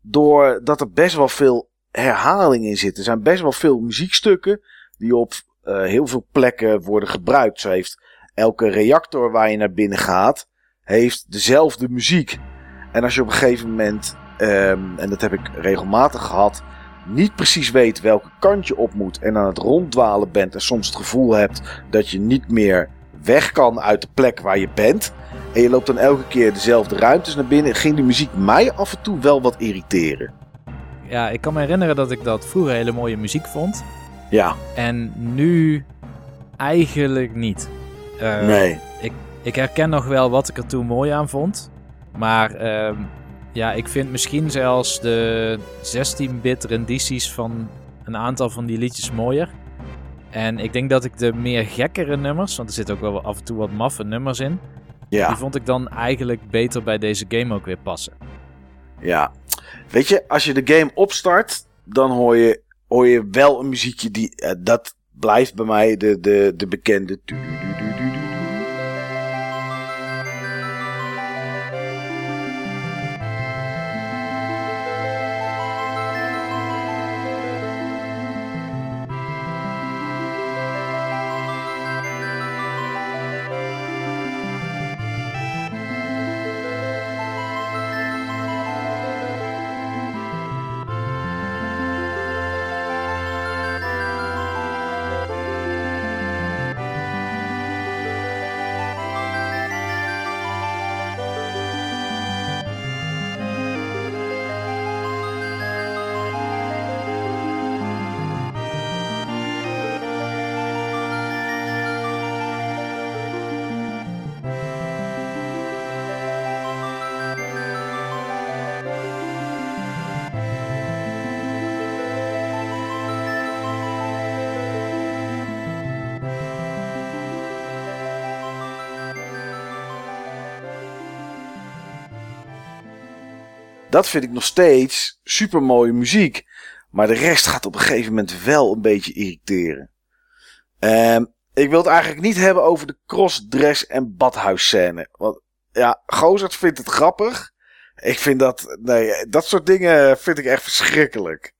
Doordat er best wel veel herhaling in zit. Er zijn best wel veel muziekstukken die op uh, heel veel plekken worden gebruikt. Zo heeft elke reactor waar je naar binnen gaat, heeft dezelfde muziek. En als je op een gegeven moment, um, en dat heb ik regelmatig gehad, niet precies weet welke kant je op moet en aan het ronddwalen bent en soms het gevoel hebt dat je niet meer weg kan uit de plek waar je bent. En je loopt dan elke keer dezelfde ruimtes naar binnen. Ging de muziek mij af en toe wel wat irriteren. Ja, ik kan me herinneren dat ik dat vroeger hele mooie muziek vond. Ja. En nu eigenlijk niet. Uh, nee. Ik, ik herken nog wel wat ik er toen mooi aan vond. Maar uh, ja, ik vind misschien zelfs de 16-bit rendities van een aantal van die liedjes mooier. En ik denk dat ik de meer gekkere nummers, want er zitten ook wel af en toe wat maffe nummers in. Ja. Die vond ik dan eigenlijk beter bij deze game ook weer passen. Ja. Weet je, als je de game opstart, dan hoor je hoor je wel een muziekje die, uh, dat, blijft bij mij de, de, de bekende. Dat vind ik nog steeds super mooie muziek. Maar de rest gaat op een gegeven moment wel een beetje irriteren. Um, ik wil het eigenlijk niet hebben over de crossdress en badhuisscène. Want ja, Gozert vindt het grappig. Ik vind dat, nee, dat soort dingen vind ik echt verschrikkelijk.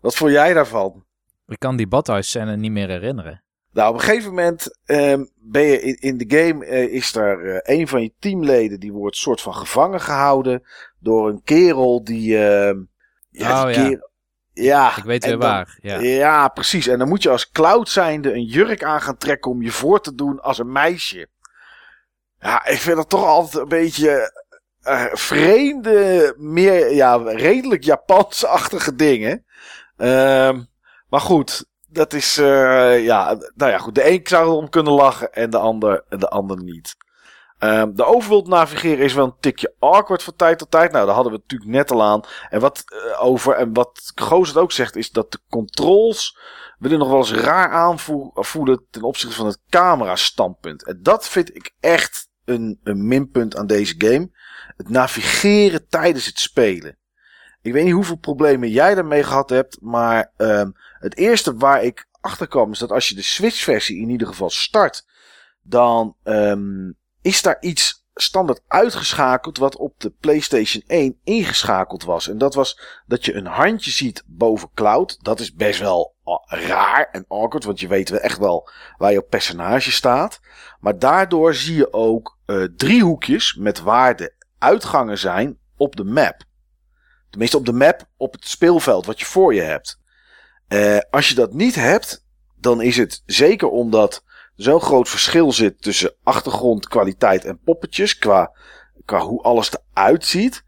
Wat vond jij daarvan? Ik kan die badhuisscène niet meer herinneren. Nou, op een gegeven moment um, ben je in, in de game, uh, is er uh, een van je teamleden die wordt soort van gevangen gehouden door een kerel die. Uh, ja, oh, ja. ja. Ik weet weer waar. Ja. ja, precies. En dan moet je als cloud zijnde een jurk aan gaan trekken om je voor te doen als een meisje. Ja, ik vind dat toch altijd een beetje uh, vreemde, meer, ja, redelijk Japansachtige dingen. Uh, maar goed, dat is, uh, ja, nou ja, goed. De een zou erom kunnen lachen en de ander, de ander niet. Um, de overworld navigeren is wel een tikje awkward van tijd tot tijd. Nou, daar hadden we het natuurlijk net al aan. En wat uh, over, en wat Goos het ook zegt, is dat de controls willen nog wel eens raar aanvoelen ten opzichte van het camera standpunt. En dat vind ik echt een, een minpunt aan deze game. Het navigeren tijdens het spelen. Ik weet niet hoeveel problemen jij daarmee gehad hebt, maar um, het eerste waar ik achter kwam is dat als je de Switch versie in ieder geval start, dan um, is daar iets standaard uitgeschakeld wat op de PlayStation 1 ingeschakeld was. En dat was dat je een handje ziet boven cloud. Dat is best wel raar en awkward, want je weet wel echt wel waar je personage staat. Maar daardoor zie je ook uh, driehoekjes met waar de uitgangen zijn op de map. Tenminste op de map op het speelveld wat je voor je hebt. Uh, als je dat niet hebt, dan is het zeker omdat zo'n groot verschil zit tussen achtergrondkwaliteit en poppetjes. Qua, qua hoe alles eruit ziet.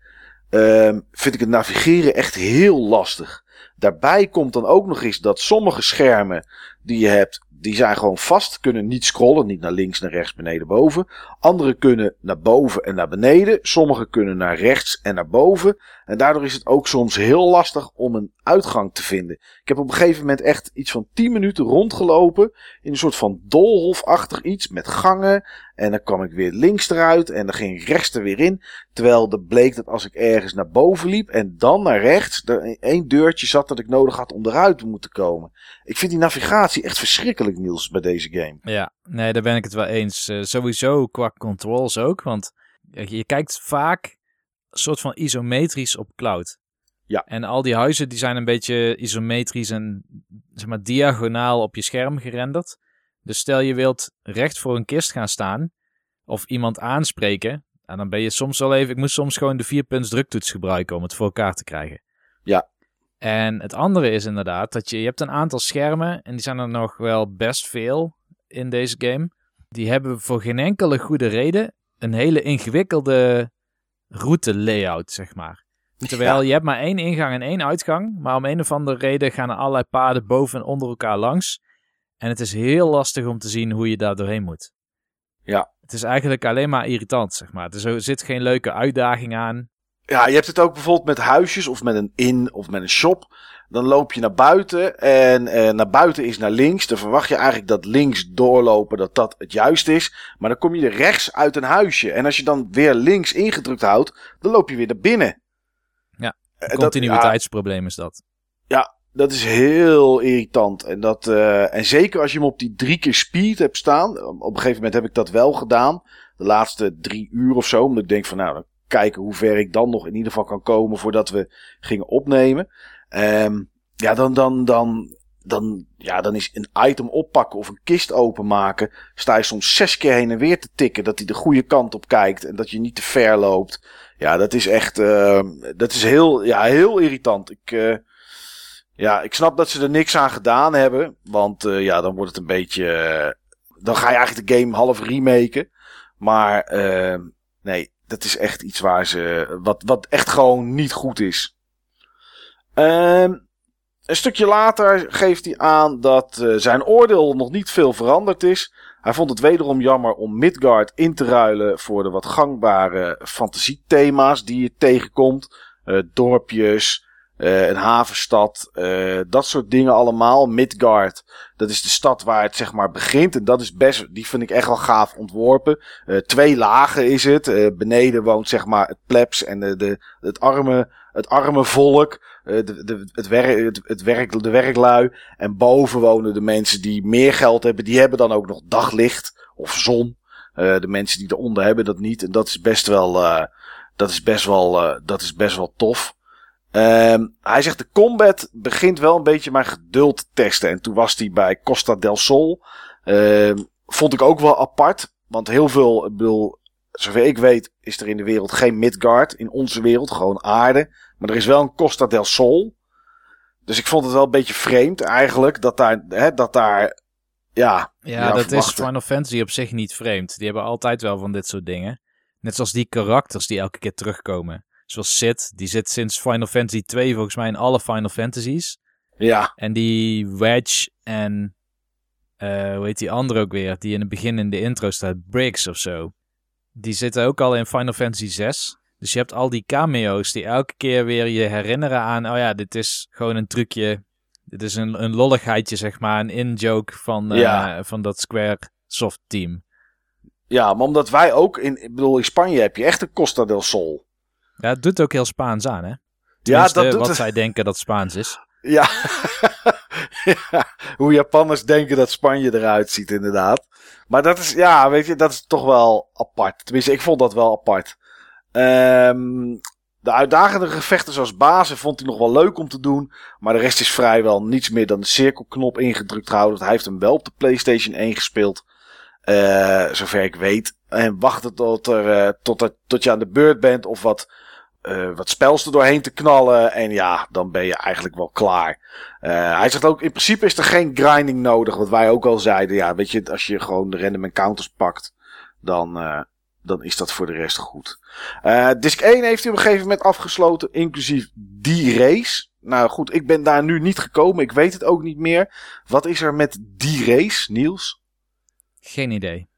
Um, vind ik het navigeren echt heel lastig. Daarbij komt dan ook nog eens dat sommige schermen die je hebt, die zijn gewoon vast, kunnen niet scrollen, niet naar links, naar rechts, beneden, boven. Andere kunnen naar boven en naar beneden. Sommige kunnen naar rechts en naar boven. En daardoor is het ook soms heel lastig om een uitgang te vinden. Ik heb op een gegeven moment echt iets van 10 minuten rondgelopen. In een soort van doolhofachtig iets met gangen. En dan kwam ik weer links eruit en dan ging rechts er weer in. Terwijl er bleek dat als ik ergens naar boven liep en dan naar rechts, er één deurtje zat dat ik nodig had om eruit te moeten komen. Ik vind die navigatie echt verschrikkelijk, Niels, bij deze game. Ja, nee, daar ben ik het wel eens. Uh, sowieso qua controls ook, want je kijkt vaak soort van isometrisch op cloud. Ja. En al die huizen die zijn een beetje isometrisch en zeg maar diagonaal op je scherm gerenderd. Dus stel je wilt recht voor een kist gaan staan of iemand aanspreken, en dan ben je soms wel even. Ik moet soms gewoon de vierpunts druktoets gebruiken om het voor elkaar te krijgen. Ja. En het andere is inderdaad dat je, je hebt een aantal schermen en die zijn er nog wel best veel in deze game. Die hebben voor geen enkele goede reden een hele ingewikkelde route layout, zeg maar. Terwijl je hebt maar één ingang en één uitgang, maar om een of andere reden gaan er allerlei paden boven en onder elkaar langs. En het is heel lastig om te zien hoe je daar doorheen moet. Ja. Het is eigenlijk alleen maar irritant, zeg maar. Er zit geen leuke uitdaging aan. Ja, je hebt het ook bijvoorbeeld met huisjes of met een in of met een shop. Dan loop je naar buiten en eh, naar buiten is naar links. Dan verwacht je eigenlijk dat links doorlopen, dat dat het juist is. Maar dan kom je er rechts uit een huisje. En als je dan weer links ingedrukt houdt, dan loop je weer naar binnen. Ja, een continuïteitsprobleem is dat. Ja, dat is heel irritant. En, dat, uh, en zeker als je hem op die drie keer speed hebt staan. Op een gegeven moment heb ik dat wel gedaan. De laatste drie uur of zo. Omdat ik denk van nou, dan kijken hoe ver ik dan nog in ieder geval kan komen voordat we gingen opnemen. Um, ja, dan, dan, dan, dan, ja, dan is een item oppakken of een kist openmaken. Sta je soms zes keer heen en weer te tikken. Dat hij de goede kant op kijkt. En dat je niet te ver loopt. Ja, dat is echt. Uh, dat is heel, ja, heel irritant. Ik. Uh, ja, ik snap dat ze er niks aan gedaan hebben. Want uh, ja, dan wordt het een beetje. dan ga je eigenlijk de game half remaken. Maar ehm, nee, dat is echt iets waar ze. Wat, wat echt gewoon niet goed is. Ehm een stukje later geeft hij aan dat uh, zijn oordeel nog niet veel veranderd is. Hij vond het wederom jammer om Midgard in te ruilen voor de wat gangbare fantasiethema's die je tegenkomt. Uh, dorpjes, uh, een havenstad, dat soort dingen allemaal. Midgard, dat is de stad waar het zeg maar begint. En dat is best, die vind ik echt wel gaaf ontworpen. twee lagen is het. beneden woont zeg maar het plebs en de, de, het, arme, het arme volk. Eh, de, de, het werk, het, het werk, de werklui. En boven wonen de mensen die meer geld hebben. Die hebben dan ook nog daglicht of zon. Uh, de mensen die eronder hebben dat niet. En dat is best wel, uh, dat is best wel, dat is best wel tof. Um, hij zegt de combat begint wel een beetje mijn geduld te testen. En toen was hij bij Costa del Sol. Uh, vond ik ook wel apart. Want heel veel, ik bedoel, zover ik weet, is er in de wereld geen Midgard. In onze wereld, gewoon aarde. Maar er is wel een Costa del Sol. Dus ik vond het wel een beetje vreemd eigenlijk. Dat daar, hè, dat daar ja. Ja, dat is Final Fantasy op zich niet vreemd. Die hebben altijd wel van dit soort dingen. Net zoals die karakters die elke keer terugkomen. Zoals Sid, die zit sinds Final Fantasy 2 volgens mij in alle Final Fantasies. Ja. En die Wedge en uh, hoe heet die andere ook weer, die in het begin in de intro staat, Briggs of zo. Die zitten ook al in Final Fantasy 6. Dus je hebt al die cameo's die elke keer weer je herinneren aan, oh ja, dit is gewoon een trucje. Dit is een, een lolligheidje, zeg maar, een in-joke van, uh, van dat Square Soft team. Ja, maar omdat wij ook, in, ik bedoel, in Spanje heb je echt een Costa del Sol. Ja, het doet ook heel Spaans aan, hè? Tenminste, ja, dat doet wat zij denken dat Spaans is. Ja. hoe Japanners denken dat Spanje eruit ziet, inderdaad. Maar dat is, ja, weet je, dat is toch wel apart. Tenminste, ik vond dat wel apart. Um, de uitdagende gevechten zoals bazen vond hij nog wel leuk om te doen. Maar de rest is vrijwel niets meer dan de cirkelknop ingedrukt houden. Hij heeft hem wel op de PlayStation 1 gespeeld. Uh, zover ik weet. En wachten tot, er, uh, tot, er, tot je aan de beurt bent of wat, uh, wat spels er doorheen te knallen. En ja, dan ben je eigenlijk wel klaar. hij zegt ook, in principe is er geen grinding nodig. Wat wij ook al zeiden. Ja, weet je, als je gewoon de random encounters pakt, dan, dan is dat voor de rest goed. Disc 1 heeft hij op een gegeven moment afgesloten, inclusief die race. Nou goed, ik ben daar nu niet gekomen. Ik weet het ook niet meer. Wat is er met die race, Niels? Geen idee.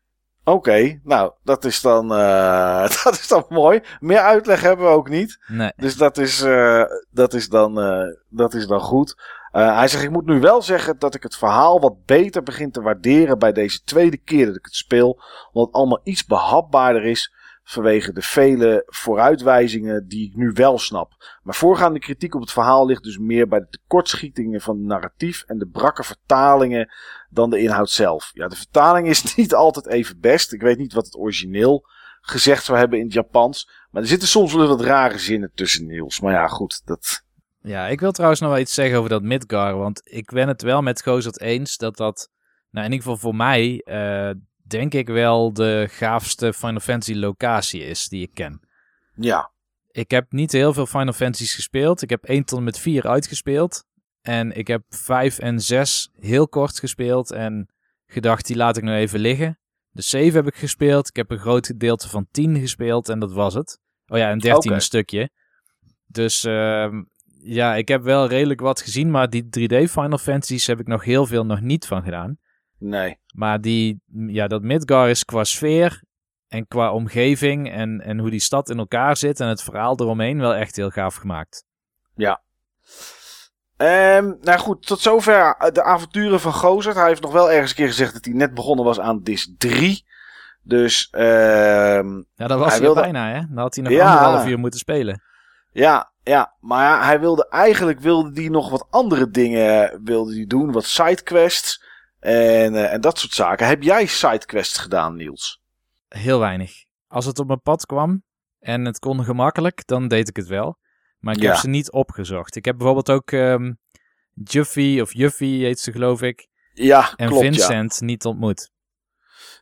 Oké, okay, nou, dat is dan, uh, dat is dan mooi. Meer uitleg hebben we ook niet. Nee. Dus dat is, uh, dat is, dan, dat is dan goed. Hij zegt, ik moet nu wel zeggen dat ik het verhaal wat beter begin te waarderen bij deze tweede keer dat ik het speel. Omdat het allemaal iets behapbaarder is vanwege de vele vooruitwijzingen die ik nu wel snap. Maar voorgaande kritiek op het verhaal ligt dus meer bij de tekortschietingen van het narratief en de brakke vertalingen dan de inhoud zelf. Ja, de vertaling is niet altijd even best. Ik weet niet wat het origineel gezegd zou hebben in het Japans. Maar er zitten soms wel wat rare zinnen tussen, Niels. Maar ja, goed, dat... Ja, ik wil trouwens nog wel iets zeggen over dat Midgar. Want ik ben het wel met Gozert eens dat dat, nou in ieder geval voor mij, uh, denk ik wel de gaafste Final Fantasy locatie is die ik ken. Ja. Ik heb niet heel veel Final Fantasies gespeeld. Ik heb 1 tot en met 4 uitgespeeld. En ik heb 5 en 6 heel kort gespeeld en gedacht, die laat ik nou even liggen. De 7 heb ik gespeeld. Ik heb een groot gedeelte van 10 gespeeld en dat was het. Oh ja, een 13 okay. een stukje. Dus uh, ja, ik heb wel redelijk wat gezien, maar die 3D Final Fantasies heb ik nog heel veel nog niet van gedaan. Nee. Maar die, ja, dat Midgar is qua sfeer en qua omgeving en, en hoe die stad in elkaar zit en het verhaal eromheen wel echt heel gaaf gemaakt. Ja. Um, nou goed, tot zover de avonturen van Gozert. Hij heeft nog wel ergens een keer gezegd dat hij net begonnen was aan Dis 3. Dus, uh, Ja, dat was hij, bijna, hè? Dan had hij nog ja, anderhalf uur moeten spelen. Ja, Ja, maar ja, hij wilde eigenlijk wilde die nog wat andere dingen wilde die doen. Wat sidequests en, uh, en dat soort zaken. Heb jij sidequests gedaan, Niels? Heel weinig. Als het op mijn pad kwam en het kon gemakkelijk, dan deed ik het wel. Maar ik heb ze niet opgezocht. Ik heb bijvoorbeeld ook um, Juffy of Juffy heet ze geloof ik. Ja, en klopt, Vincent niet ontmoet.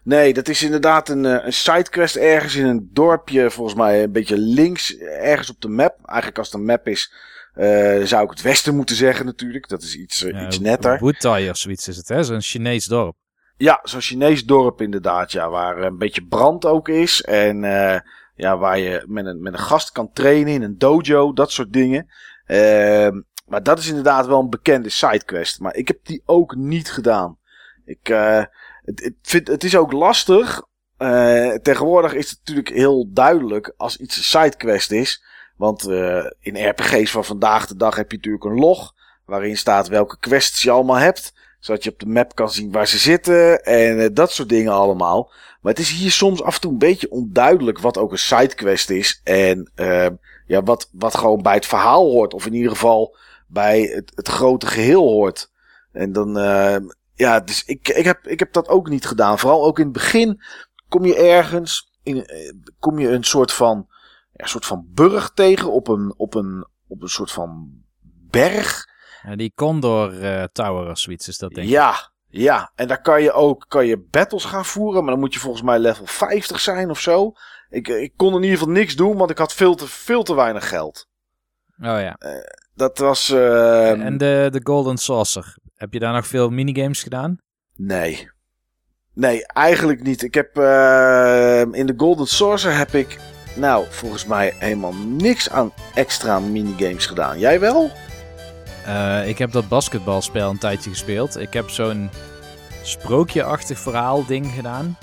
Nee, dat is inderdaad een, eh, een sidequest ergens in een dorpje, volgens mij een beetje links, ergens op de map. Eigenlijk als het een map is, uh, zou ik het westen moeten zeggen natuurlijk. Dat is iets, uh, ja, iets netter. Wutai of zoiets is het, hè? Zo'n Chinees dorp. Ja, zo'n Chinees dorp inderdaad, ja. Waar een beetje brand ook is. En uh, ja, waar je met een, met een gast kan trainen in een dojo, dat soort dingen. Ehm, maar dat is inderdaad wel een bekende sidequest. Maar ik heb die ook niet gedaan. Ik, uh, het, het, vind, het is ook lastig. Uh, tegenwoordig is het natuurlijk heel duidelijk als iets een sidequest is. Want uh, in RPG's van vandaag de dag heb je natuurlijk een log. Waarin staat welke quests je allemaal hebt. Zodat je op de map kan zien waar ze zitten. En uh, dat soort dingen allemaal. Maar het is hier soms af en toe een beetje onduidelijk wat ook een sidequest is. En ja, wat, wat gewoon bij het verhaal hoort. Of in ieder geval bij het, het grote geheel hoort. En dan, uh, ja, dus ik, ik, heb, ik heb dat ook niet gedaan. Vooral ook in het begin kom je ergens, in, eh, kom je een soort van, ja, soort van burg tegen op een, op een, op een soort van berg. Die Condor uh, Tower of zoiets is dat denk ik. Ja, ja. En daar kan je ook kan je battles gaan voeren, maar dan moet je volgens mij level 50 zijn of zo. Ik, ik kon in ieder geval niks doen, want ik had veel te, veel te weinig geld. Oh ja. Uh, dat was... Uh, en de, de Golden Saucer. Heb je daar nog veel minigames gedaan? Nee. Nee, eigenlijk niet. Ik heb uh, in de Golden Saucer heb ik, nou, volgens mij helemaal niks aan extra minigames gedaan. Jij wel? Uh, ik heb dat basketbalspel een tijdje gespeeld. Ik heb zo'n sprookje-achtig verhaal ding gedaan.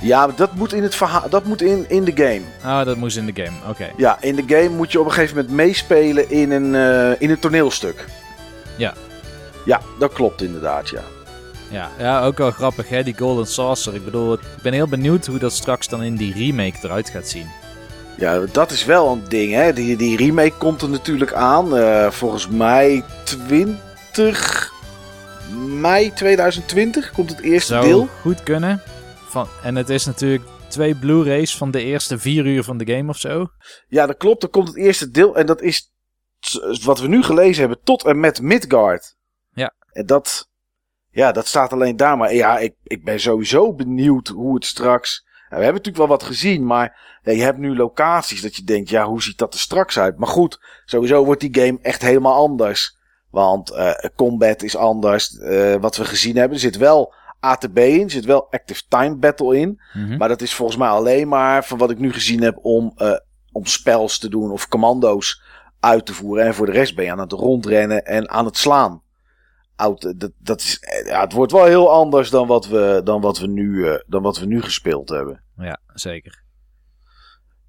Ja, dat moet in het verhaal, dat moet in, in de game. Ah, dat moest in de game, oké. Ja, in de game moet je op een gegeven moment meespelen in een, uh, in een toneelstuk. Ja. Ja, dat klopt inderdaad, ja. Ja, ja, ook wel grappig hè, die Golden Saucer. Ik bedoel, ik ben heel benieuwd hoe dat straks dan in die remake eruit gaat zien. Ja, dat is wel een ding hè. Die, die remake komt er natuurlijk aan. Uh, volgens mij 20 mei 2020 komt het eerste Zou deel. goed kunnen. Van, en het is natuurlijk twee Blu-rays van de eerste vier uur van de game of zo. Ja, dat klopt. Er komt het eerste deel. En dat is wat we nu gelezen hebben tot en met Midgard. Ja. En dat, ja, dat staat alleen daar. Maar ja, ik, ik ben sowieso benieuwd hoe het straks... Ja, we hebben natuurlijk wel wat gezien, maar ja, je hebt nu locaties dat je denkt, ja, hoe ziet dat er straks uit? Maar goed, sowieso wordt die game echt helemaal anders. Want uh, combat is anders. Uh, wat we gezien hebben, er zit wel ATB in. Er zit wel Active Time Battle in. Mm -hmm. Maar dat is volgens mij alleen maar van wat ik nu gezien heb om, uh, om spels te doen of commando's uit te voeren. En voor de rest ben je aan het rondrennen en aan het slaan. Oud, dat, dat is, ja, het wordt wel heel anders dan wat we, dan wat we, nu, uh, dan wat we nu gespeeld hebben. Ja, zeker.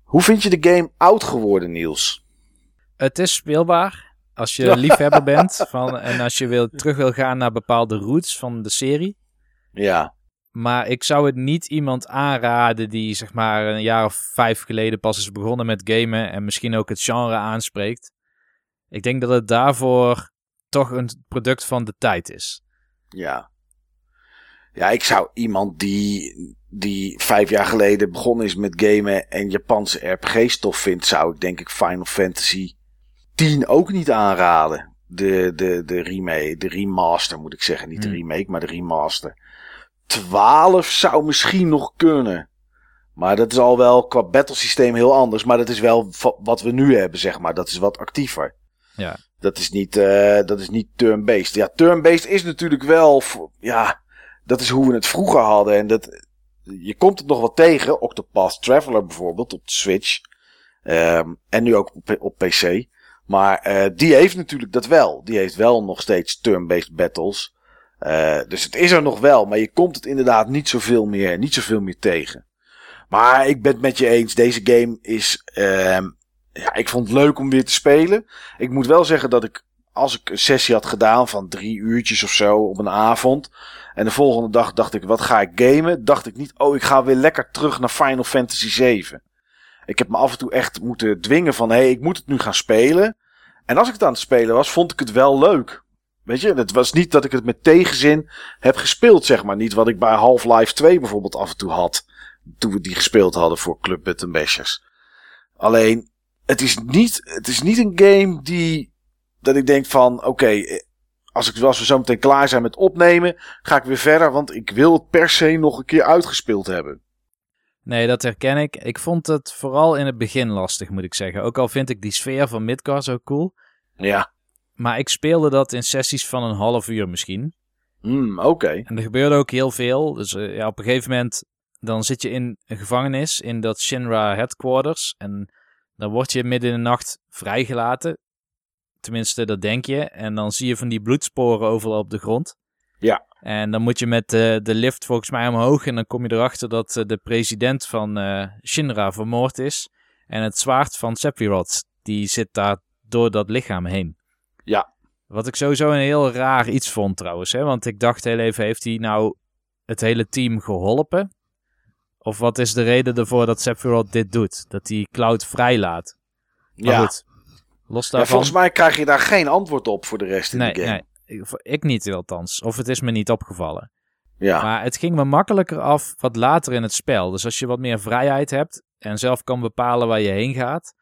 Hoe vind je de game oud geworden, Niels? Het is speelbaar. Als je liefhebber bent van, en als je wil, terug wil gaan naar bepaalde roots van de serie. Ja. Maar ik zou het niet iemand aanraden die zeg maar een jaar of vijf geleden pas is begonnen met gamen en misschien ook het genre aanspreekt. Ik denk dat het daarvoor toch een product van de tijd is. Ja. Ja, ik zou iemand die, die vijf jaar geleden begonnen is met gamen en Japanse RPG-stof vindt, zou ik denk ik Final Fantasy 10 ook niet aanraden. De, de, de remake, de remaster moet ik zeggen. Niet de remake, maar de remaster. 12 zou misschien nog kunnen. Maar dat is al wel qua battlesysteem heel anders. Maar dat is wel wat we nu hebben, zeg maar. Dat is wat actiever. Ja. Dat is niet, uh, dat is niet turn-based. Ja, turn-based is natuurlijk wel... Ja, dat is hoe we het vroeger hadden. En dat, je komt het nog wel tegen. Octopath Traveler bijvoorbeeld op de Switch. Um, en nu ook op, op PC. Maar uh, die heeft natuurlijk dat wel. Die heeft wel nog steeds turn-based battles. Uh, dus het is er nog wel, maar je komt het inderdaad niet zoveel meer, niet zoveel meer tegen. Maar ik ben het met je eens, deze game is, uh, ja, ik vond het leuk om weer te spelen. Ik moet wel zeggen dat ik, als ik een sessie had gedaan van drie uurtjes of zo op een avond. En de volgende dag dacht ik, wat ga ik gamen? Dacht ik niet, oh, ik ga weer lekker terug naar Final Fantasy 7. Ik heb me af en toe echt moeten dwingen van, hé, hey, ik moet het nu gaan spelen. En als ik het aan het spelen was, vond ik het wel leuk. Weet je, het was niet dat ik het met tegenzin heb gespeeld, zeg maar. Niet wat ik bij Half-Life 2 bijvoorbeeld af en toe had. Toen we die gespeeld hadden voor Club Button Bashers. Alleen, het is niet, het is niet een game die, dat ik denk van, oké, als, ik, als we zo meteen klaar zijn met opnemen, ga ik weer verder, want ik wil het per se nog een keer uitgespeeld hebben. Nee, dat herken ik. Ik vond het vooral in het begin lastig, moet ik zeggen. Ook al vind ik die sfeer van Midgar zo cool. Ja. Maar ik speelde dat in sessies van een half uur misschien. Hmm, oké. En er gebeurde ook heel veel. Dus uh, ja, op een gegeven moment dan zit je in een gevangenis in dat Shinra headquarters. En dan word je midden in de nacht vrijgelaten. Tenminste, dat denk je. En dan zie je van die bloedsporen overal op de grond. Ja. En dan moet je met uh, de lift volgens mij omhoog. En dan kom je erachter dat uh, de president van uh, Shinra vermoord is. En het zwaard van Sephiroth, die zit daar door dat lichaam heen. Ja. Wat ik sowieso een heel raar iets vond trouwens. Hè? Want ik dacht heel even, heeft hij nou het hele team geholpen? Of wat is de reden ervoor dat Sephiroth dit doet? Dat hij Cloud vrijlaat? Maar ja. goed, los daarvan... Ja, volgens mij krijg je daar geen antwoord op voor de rest in nee, de game. Nee, ik, ik niet althans. Of het is me niet opgevallen. Ja. Maar het ging me makkelijker af wat later in het spel. Dus als je wat meer vrijheid hebt en zelf kan bepalen waar je heen gaat.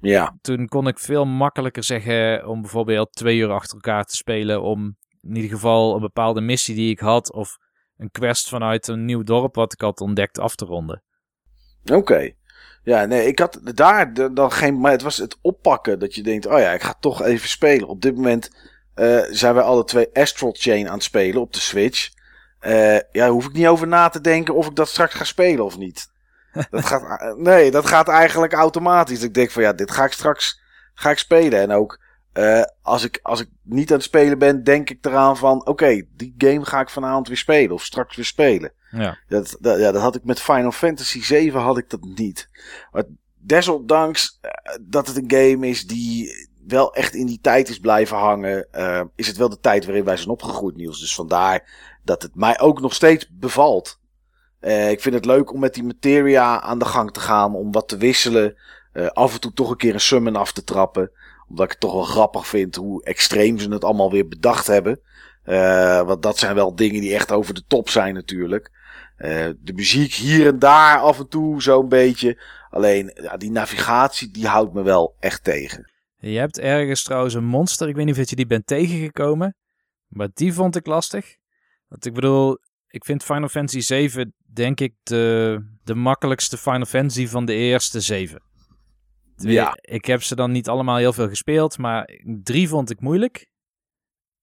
Ja. Toen kon ik veel makkelijker zeggen om bijvoorbeeld twee uur achter elkaar te spelen. Om in ieder geval een bepaalde missie die ik had. Of een quest vanuit een nieuw dorp wat ik had ontdekt af te ronden. Oké. Okay. Ja, nee, ik had daar dan geen. Maar het was het oppakken dat je denkt: oh ja, ik ga toch even spelen. Op dit moment uh, zijn wij alle twee Astral Chain aan het spelen op de Switch. Uh, ja, hoef ik niet over na te denken of ik dat straks ga spelen of niet. Dat gaat, nee, dat gaat eigenlijk automatisch. Ik denk van ja, dit ga ik straks ga ik spelen. En ook uh, als, ik, als ik niet aan het spelen ben, denk ik eraan van oké, okay, die game ga ik vanavond weer spelen of straks weer spelen. Ja. Dat, dat, ja, dat had ik met Final Fantasy 7 had ik dat niet. Maar desondanks dat het een game is die wel echt in die tijd is blijven hangen, uh, is het wel de tijd waarin wij zijn opgegroeid, Niels. Dus vandaar dat het mij ook nog steeds bevalt. Uh, ik vind het leuk om met die materia aan de gang te gaan, om wat te wisselen. Uh, af en toe toch een keer een summon af te trappen. Omdat ik het toch wel grappig vind hoe extreem ze het allemaal weer bedacht hebben. Uh, want dat zijn wel dingen die echt over de top zijn natuurlijk. de muziek hier en daar af en toe zo'n beetje. Alleen ja, die navigatie die houdt me wel echt tegen. Je hebt ergens trouwens een monster. Ik weet niet of je die bent tegengekomen. Maar die vond ik lastig. Want ik bedoel, ik vind Final Fantasy 7 denk ik de, de makkelijkste Final Fantasy van de eerste 7. Ja. Ik heb ze dan niet allemaal heel veel gespeeld, maar 3 vond ik moeilijk.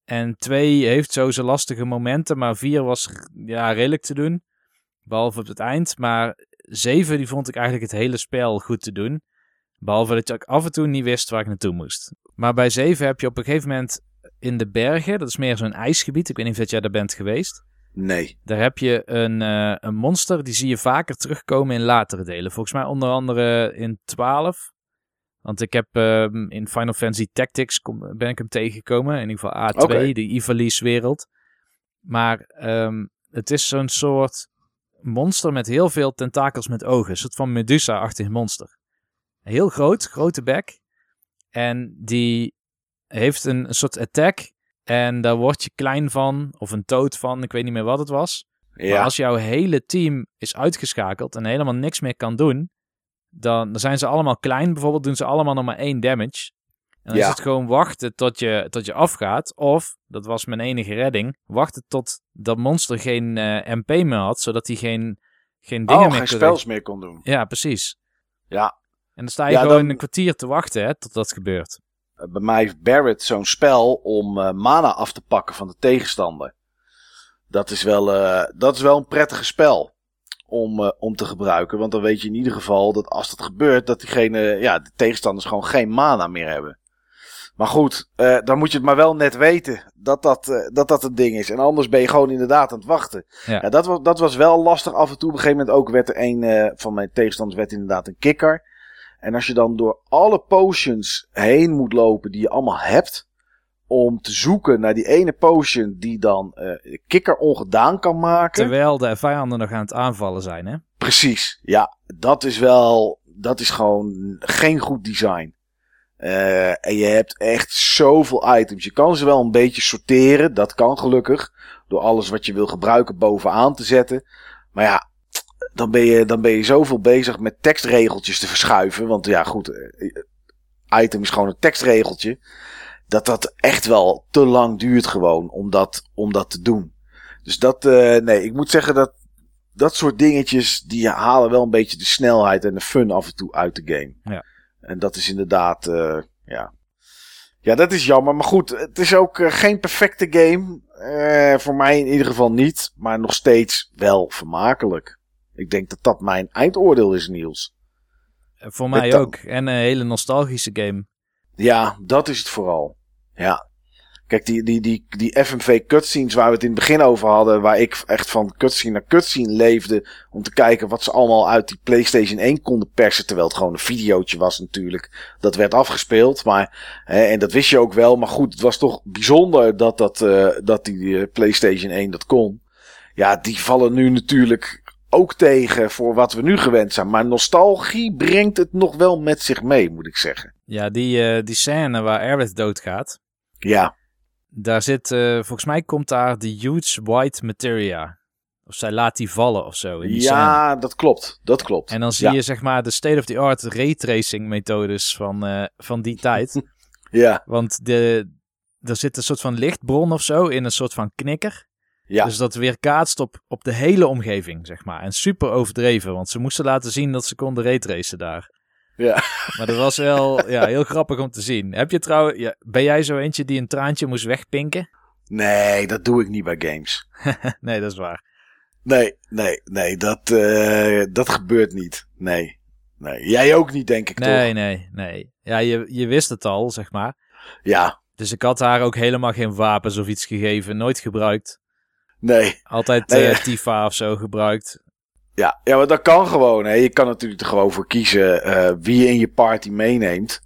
En 2 heeft zo zijn lastige momenten, maar 4 was ja, redelijk te doen. Behalve op het eind. Maar 7 die vond ik eigenlijk het hele spel goed te doen. Behalve dat ik af en toe niet wist waar ik naartoe moest. Maar bij 7 heb je op een gegeven moment in de bergen, dat is meer zo'n ijsgebied. Ik weet niet of jij daar bent geweest. Nee. Daar heb je een, uh, een monster, die zie je vaker terugkomen in latere delen. Volgens mij onder andere in 12. Want ik heb uh, in Final Fantasy Tactics kom, ben ik hem tegengekomen. In ieder geval A2, okay. de Ivalice wereld. Maar um, het is zo'n soort monster met heel veel tentakels met ogen. Een soort van Medusa-achtig monster. Heel groot, grote bek. En die heeft een, een soort attack. En daar word je klein van, of een dood van, ik weet niet meer wat het was. Ja. Maar als jouw hele team is uitgeschakeld en helemaal niks meer kan doen, dan, dan zijn ze allemaal klein. Bijvoorbeeld doen ze allemaal nog maar één damage. En dan Ja. is het gewoon wachten tot je, tot je afgaat. Of, dat was mijn enige redding, wachten tot dat monster geen eh, MP meer had, zodat hij geen, geen dingen Oh, meer geen kon spels meer kon doen. Ja, precies. Ja. En dan sta je Ja, gewoon dan- een kwartier te wachten hè, tot dat gebeurt. Eh, Bij mij heeft Barrett zo'n spel om eh, mana af te pakken van de tegenstander. Dat is wel, dat is wel een prettig spel om, eh, om te gebruiken. Want dan weet je in ieder geval dat als dat gebeurt, dat diegene, ja, de tegenstanders gewoon geen mana meer hebben. Maar goed, eh, dan moet je het maar wel net weten dat dat, eh, dat dat een ding is. En anders ben je gewoon inderdaad aan het wachten. Ja. Ja, dat, was, dat was wel lastig af en toe. Op een gegeven moment ook werd er een van mijn tegenstanders werd inderdaad een kikker. En als je dan door alle potions heen moet lopen die je allemaal hebt. Om te zoeken naar die ene potion die dan eh, kikker ongedaan kan maken. Terwijl de vijanden nog aan het aanvallen zijn, hè? Precies, ja. Dat is wel, dat is gewoon geen goed design. en je hebt echt zoveel items. Je kan ze wel een beetje sorteren. Dat kan gelukkig. Door alles wat je wil gebruiken bovenaan te zetten. Maar ja, dan ben je, dan ben je zoveel bezig met tekstregeltjes te verschuiven. Want ja, goed. Item is gewoon een tekstregeltje. Dat dat echt wel te lang duurt gewoon om dat, om dat te doen. Dus dat, nee, ik moet zeggen dat dat soort dingetjes, die halen wel een beetje de snelheid en de fun af en toe uit de game. Ja. En dat is inderdaad, uh, ja. Ja, dat is jammer. Maar goed, het is ook uh, geen perfecte game. Uh, voor mij in ieder geval niet. Maar nog steeds wel vermakelijk. Ik denk dat dat mijn eindoordeel is, Niels. Voor mij ook. En een hele nostalgische game. Ja, dat is het vooral. Ja. Kijk, die, die, die, die FMV cutscenes waar we het in het begin over hadden, waar ik echt van cutscene naar cutscene leefde, om te kijken wat ze allemaal uit die PlayStation 1 konden persen, terwijl het gewoon een videootje was natuurlijk. Dat werd afgespeeld, maar, hè, en dat wist je ook wel, maar goed, het was toch bijzonder dat, dat, uh, dat die uh, PlayStation 1 dat kon. Ja, die vallen nu natuurlijk ook tegen voor wat we nu gewend zijn. Maar nostalgie brengt het nog wel met zich mee, moet ik zeggen. Ja, die, uh, die scène waar Aerith doodgaat. Ja. Daar zit, uh, volgens mij komt daar de huge white materia. Of zij laat die vallen of zo. In die ja, scène. dat klopt. Dat klopt. En dan zie ja. je zeg maar de state-of-the-art raytracing methodes van, uh, van die tijd. ja. Want de, er zit een soort van lichtbron of zo in een soort van knikker. Ja. Dus dat weerkaatst op, op de hele omgeving, zeg maar. En super overdreven, want ze moesten laten zien dat ze konden raytracen daar. Ja. Maar dat was wel ja, heel grappig om te zien. Heb je trouwens, ja, ben jij zo eentje die een traantje moest wegpinken? Nee, dat doe ik niet bij games. nee, dat is waar. Nee, nee, nee, dat, uh, dat gebeurt niet. Nee, nee. Jij ook niet, denk ik nee, toch? Nee, nee, nee. Ja, je, je wist het al, zeg maar. Ja. Dus ik had haar ook helemaal geen wapens of iets gegeven. Nooit gebruikt. Nee. Altijd nee, uh, Tifa of zo gebruikt. Ja, ja, maar dat kan gewoon. Hè. Je kan natuurlijk er gewoon voor kiezen uh, wie je in je party meeneemt.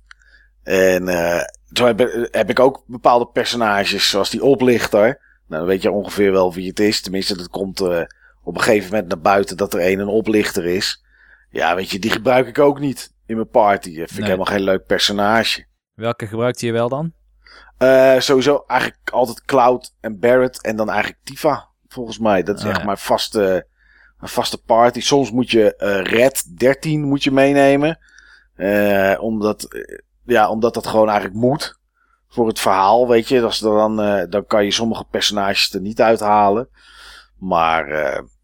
En uh, zo heb, heb, ik ook bepaalde personages, zoals die oplichter. Nou, dan weet je ongeveer wel wie het is. Tenminste, dat komt uh, op een gegeven moment naar buiten dat er een een oplichter is. Ja, weet je, die gebruik ik ook niet in mijn party. Dat vind nee. ik helemaal geen leuk personage. Welke gebruikt je wel dan? Sowieso eigenlijk altijd Cloud en Barrett en dan eigenlijk Tifa, volgens mij. Dat is Ah, echt ja. mijn vaste, een vaste party. Soms moet je uh, Red 13 moet je meenemen. Uh, omdat, ja, omdat dat gewoon eigenlijk moet. Voor het verhaal, weet je. Als dan, dan kan je sommige personages er niet uithalen. Maar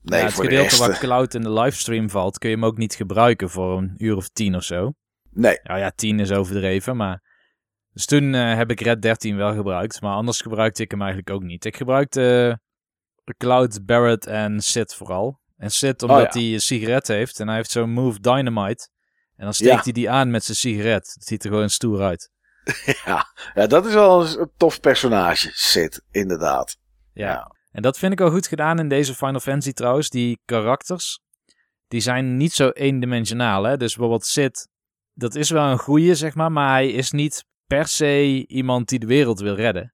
nee, ja, het voor de gedeelte rest... waar Cloud in de livestream valt, kun je hem ook niet gebruiken voor een uur of tien of zo. Nee. Nou ja, tien is overdreven, maar... Dus toen heb ik Red 13 wel gebruikt, maar anders gebruikte ik hem eigenlijk ook niet. Ik gebruikte Cloud, Barrett en Sid vooral. En Sid omdat Oh, ja. hij een sigaret heeft en hij heeft zo'n Move Dynamite. En dan steekt Ja. hij die aan met zijn sigaret. Het ziet er gewoon stoer uit. ja. ja, dat is wel een tof personage, Sid, inderdaad. Ja. Ja. En dat vind ik wel goed gedaan in deze Final Fantasy trouwens. Die karakters, die zijn niet zo eendimensionaal. Hè? Dus bijvoorbeeld Sid, dat is wel een goeie, zeg maar. Maar hij is niet per se iemand die de wereld wil redden.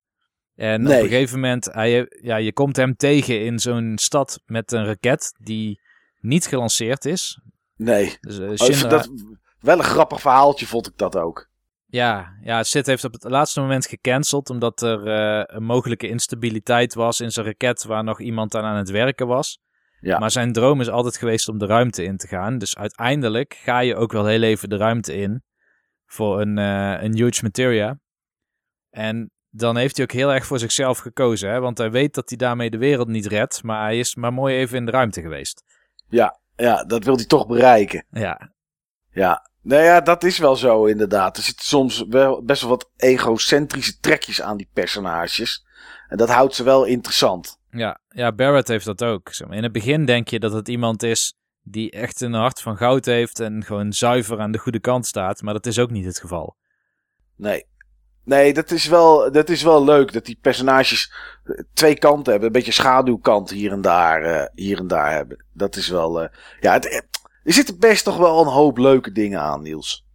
En Nee. op een gegeven moment, hij, ja, je komt hem tegen in zo'n stad met een raket die niet gelanceerd is. Nee. Dus, uh, Oh, Shinra- dat, wel een grappig verhaaltje vond ik dat ook. Ja, ja, Sid heeft op het laatste moment gecanceld omdat er eh, een mogelijke instabiliteit was in zijn raket waar nog iemand aan aan het werken was. Ja. Maar zijn droom is altijd geweest om de ruimte in te gaan. Dus uiteindelijk ga je ook wel heel even de ruimte in voor een, eh, een huge materia. En dan heeft hij ook heel erg voor zichzelf gekozen, hè? want hij weet dat hij daarmee de wereld niet redt, maar hij is maar mooi even in de ruimte geweest. Ja, ja, dat wil hij toch bereiken. Ja, Ja. Nou ja, dat is wel zo inderdaad. Er zitten soms wel best wel wat egocentrische trekjes aan die personages. En dat houdt ze wel interessant. Ja, ja, Barrett heeft dat ook. In het begin denk je dat het iemand is die echt een hart van goud heeft en gewoon zuiver aan de goede kant staat, maar dat is ook niet het geval. Nee. Nee, dat is wel, dat is wel leuk dat die personages eh, twee kanten hebben. Een beetje schaduwkant hier en daar, eh, hier en daar hebben. Dat is wel... eh, ja, het, er zitten best toch wel een hoop leuke dingen aan, Niels.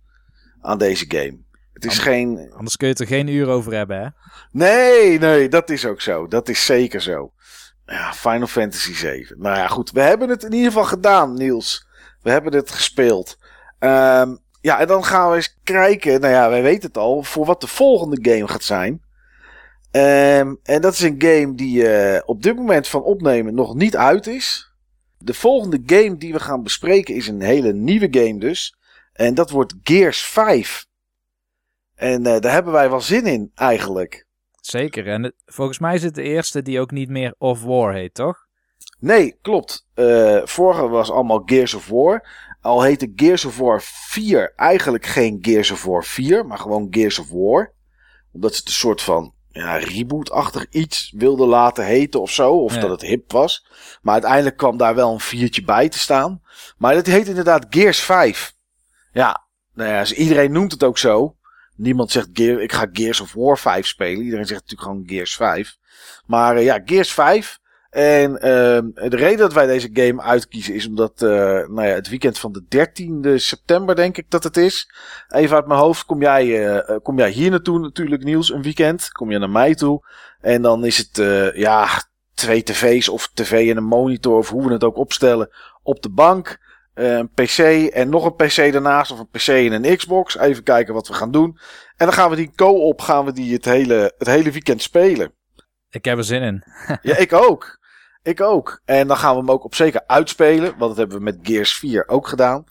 Aan deze game. Het is geen... Anders kun je het er geen uur over hebben, hè? Nee, nee, dat is ook zo. Dat is zeker zo. Ja, Final Fantasy 7. Nou ja, goed. We hebben het in ieder geval gedaan, Niels. We hebben het gespeeld. Ehm, ja, en dan gaan we eens kijken, nou ja, wij weten het al, voor wat de volgende game gaat zijn. Ehm, en dat is een game die uh, op dit moment van opnemen nog niet uit is. De volgende game die we gaan bespreken is een hele nieuwe game dus. En dat wordt Gears 5. En uh, daar hebben wij wel zin in eigenlijk. Zeker. En volgens mij is het de eerste die ook niet meer Of War heet, toch? Nee, klopt. Uh, vorige was allemaal Gears of War. Al heette Gears of War 4 eigenlijk geen Gears of War 4, maar gewoon Gears of War. Omdat ze het een soort van ja, reboot-achtig iets wilden laten heten of zo. Of dat het hip was. Maar uiteindelijk kwam daar wel een viertje bij te staan. Maar het heet inderdaad Gears 5. Ja, nou ja, iedereen noemt het ook zo. Niemand zegt Gear, ik ga Gears of War 5 spelen. Iedereen zegt natuurlijk gewoon Gears 5. Maar uh, ja, Gears 5. En uh, de reden dat wij deze game uitkiezen is omdat uh, nou ja, het weekend van de 13e september, denk ik dat het is. Even uit mijn hoofd, kom jij, uh, kom jij hier naartoe natuurlijk, Niels, een weekend. Kom je naar mij toe. En dan is het, ja, twee tv's of tv en een monitor, of hoe we het ook opstellen, op de bank. Een PC en nog een PC daarnaast, of een PC en een Xbox. Even kijken wat we gaan doen. En dan gaan we die co-op, gaan we die het hele, het hele weekend spelen. Ik heb er zin in. ja, ik ook. Ik ook. En dan gaan we hem ook op zeker uitspelen. Want dat hebben we met Gears 4 ook gedaan.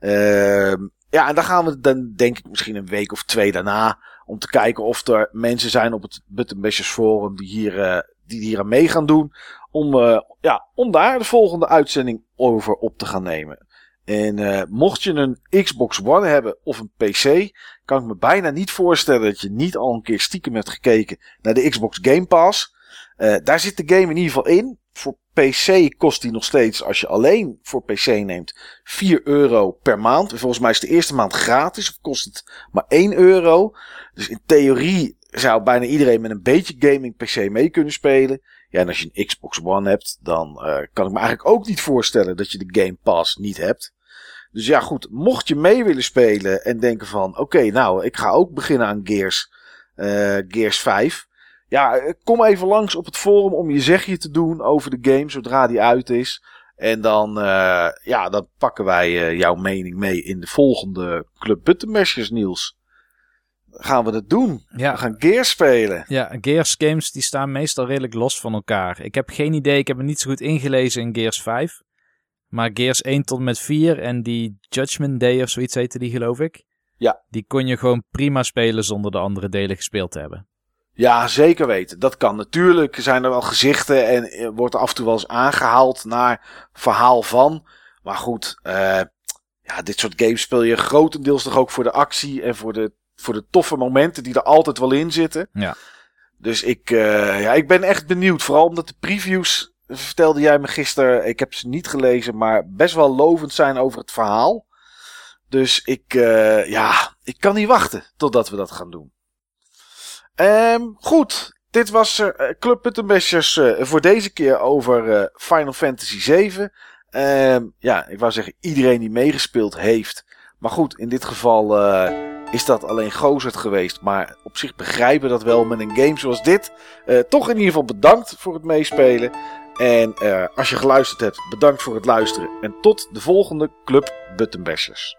Uh, ja, en dan gaan we dan denk ik misschien een week of twee daarna. Om te kijken of er mensen zijn op het Button Forum die hier, uh, die hier aan mee gaan doen. Om, uh, ja, om daar de volgende uitzending over op te gaan nemen. En uh, mocht je een Xbox One hebben of een PC, kan ik me bijna niet voorstellen dat je niet al een keer stiekem hebt gekeken naar de Xbox Game Pass. Uh, daar zit de game in ieder geval in. Voor PC kost die nog steeds, als je alleen voor PC neemt, 4 euro per maand. En volgens mij is de eerste maand gratis, of kost het maar 1 euro. Dus in theorie zou bijna iedereen met een beetje gaming PC mee kunnen spelen. Ja, en als je een Xbox One hebt, dan uh, kan ik me eigenlijk ook niet voorstellen dat je de Game Pass niet hebt. Dus ja, goed, mocht je mee willen spelen en denken van, oké, nou, ik ga ook beginnen aan Gears, uh, Gears 5. Ja, kom even langs op het forum om je zegje te doen over de game zodra die uit is. En dan, uh, ja, dan pakken wij uh, jouw mening mee in de volgende Club Buttonmashers, Niels. Gaan we dat doen? Ja. We gaan Gears spelen. Ja, Gears games die staan meestal redelijk los van elkaar. Ik heb geen idee, ik heb me niet zo goed ingelezen in Gears 5. Maar Gears 1 tot met 4 en die Judgment Day of zoiets heette die geloof ik. Ja. Die kon je gewoon prima spelen zonder de andere delen gespeeld te hebben. Ja, zeker weten. Dat kan. Natuurlijk zijn er wel gezichten en eh, wordt er af en toe wel eens aangehaald naar verhaal van. Maar goed, uh, ja, dit soort games speel je grotendeels toch ook voor de actie en voor de, voor de toffe momenten die er altijd wel in zitten. Ja. Dus ik, uh, ja, ik ben echt benieuwd. Vooral omdat de previews, vertelde jij me gisteren, ik heb ze niet gelezen, maar best wel lovend zijn over het verhaal. Dus ik, uh, ja, ik kan niet wachten totdat we dat gaan doen. Um, goed, dit was uh, Club Puttenbesters uh, voor deze keer over uh, Final Fantasy 7. Um, ja, ik wou zeggen iedereen die meegespeeld heeft. Maar goed, in dit geval is dat alleen Gozert geweest. Maar op zich begrijpen dat wel met een game zoals dit. toch in ieder geval bedankt voor het meespelen. En als je geluisterd hebt, bedankt voor het luisteren. En tot de volgende Club Buttonbashers.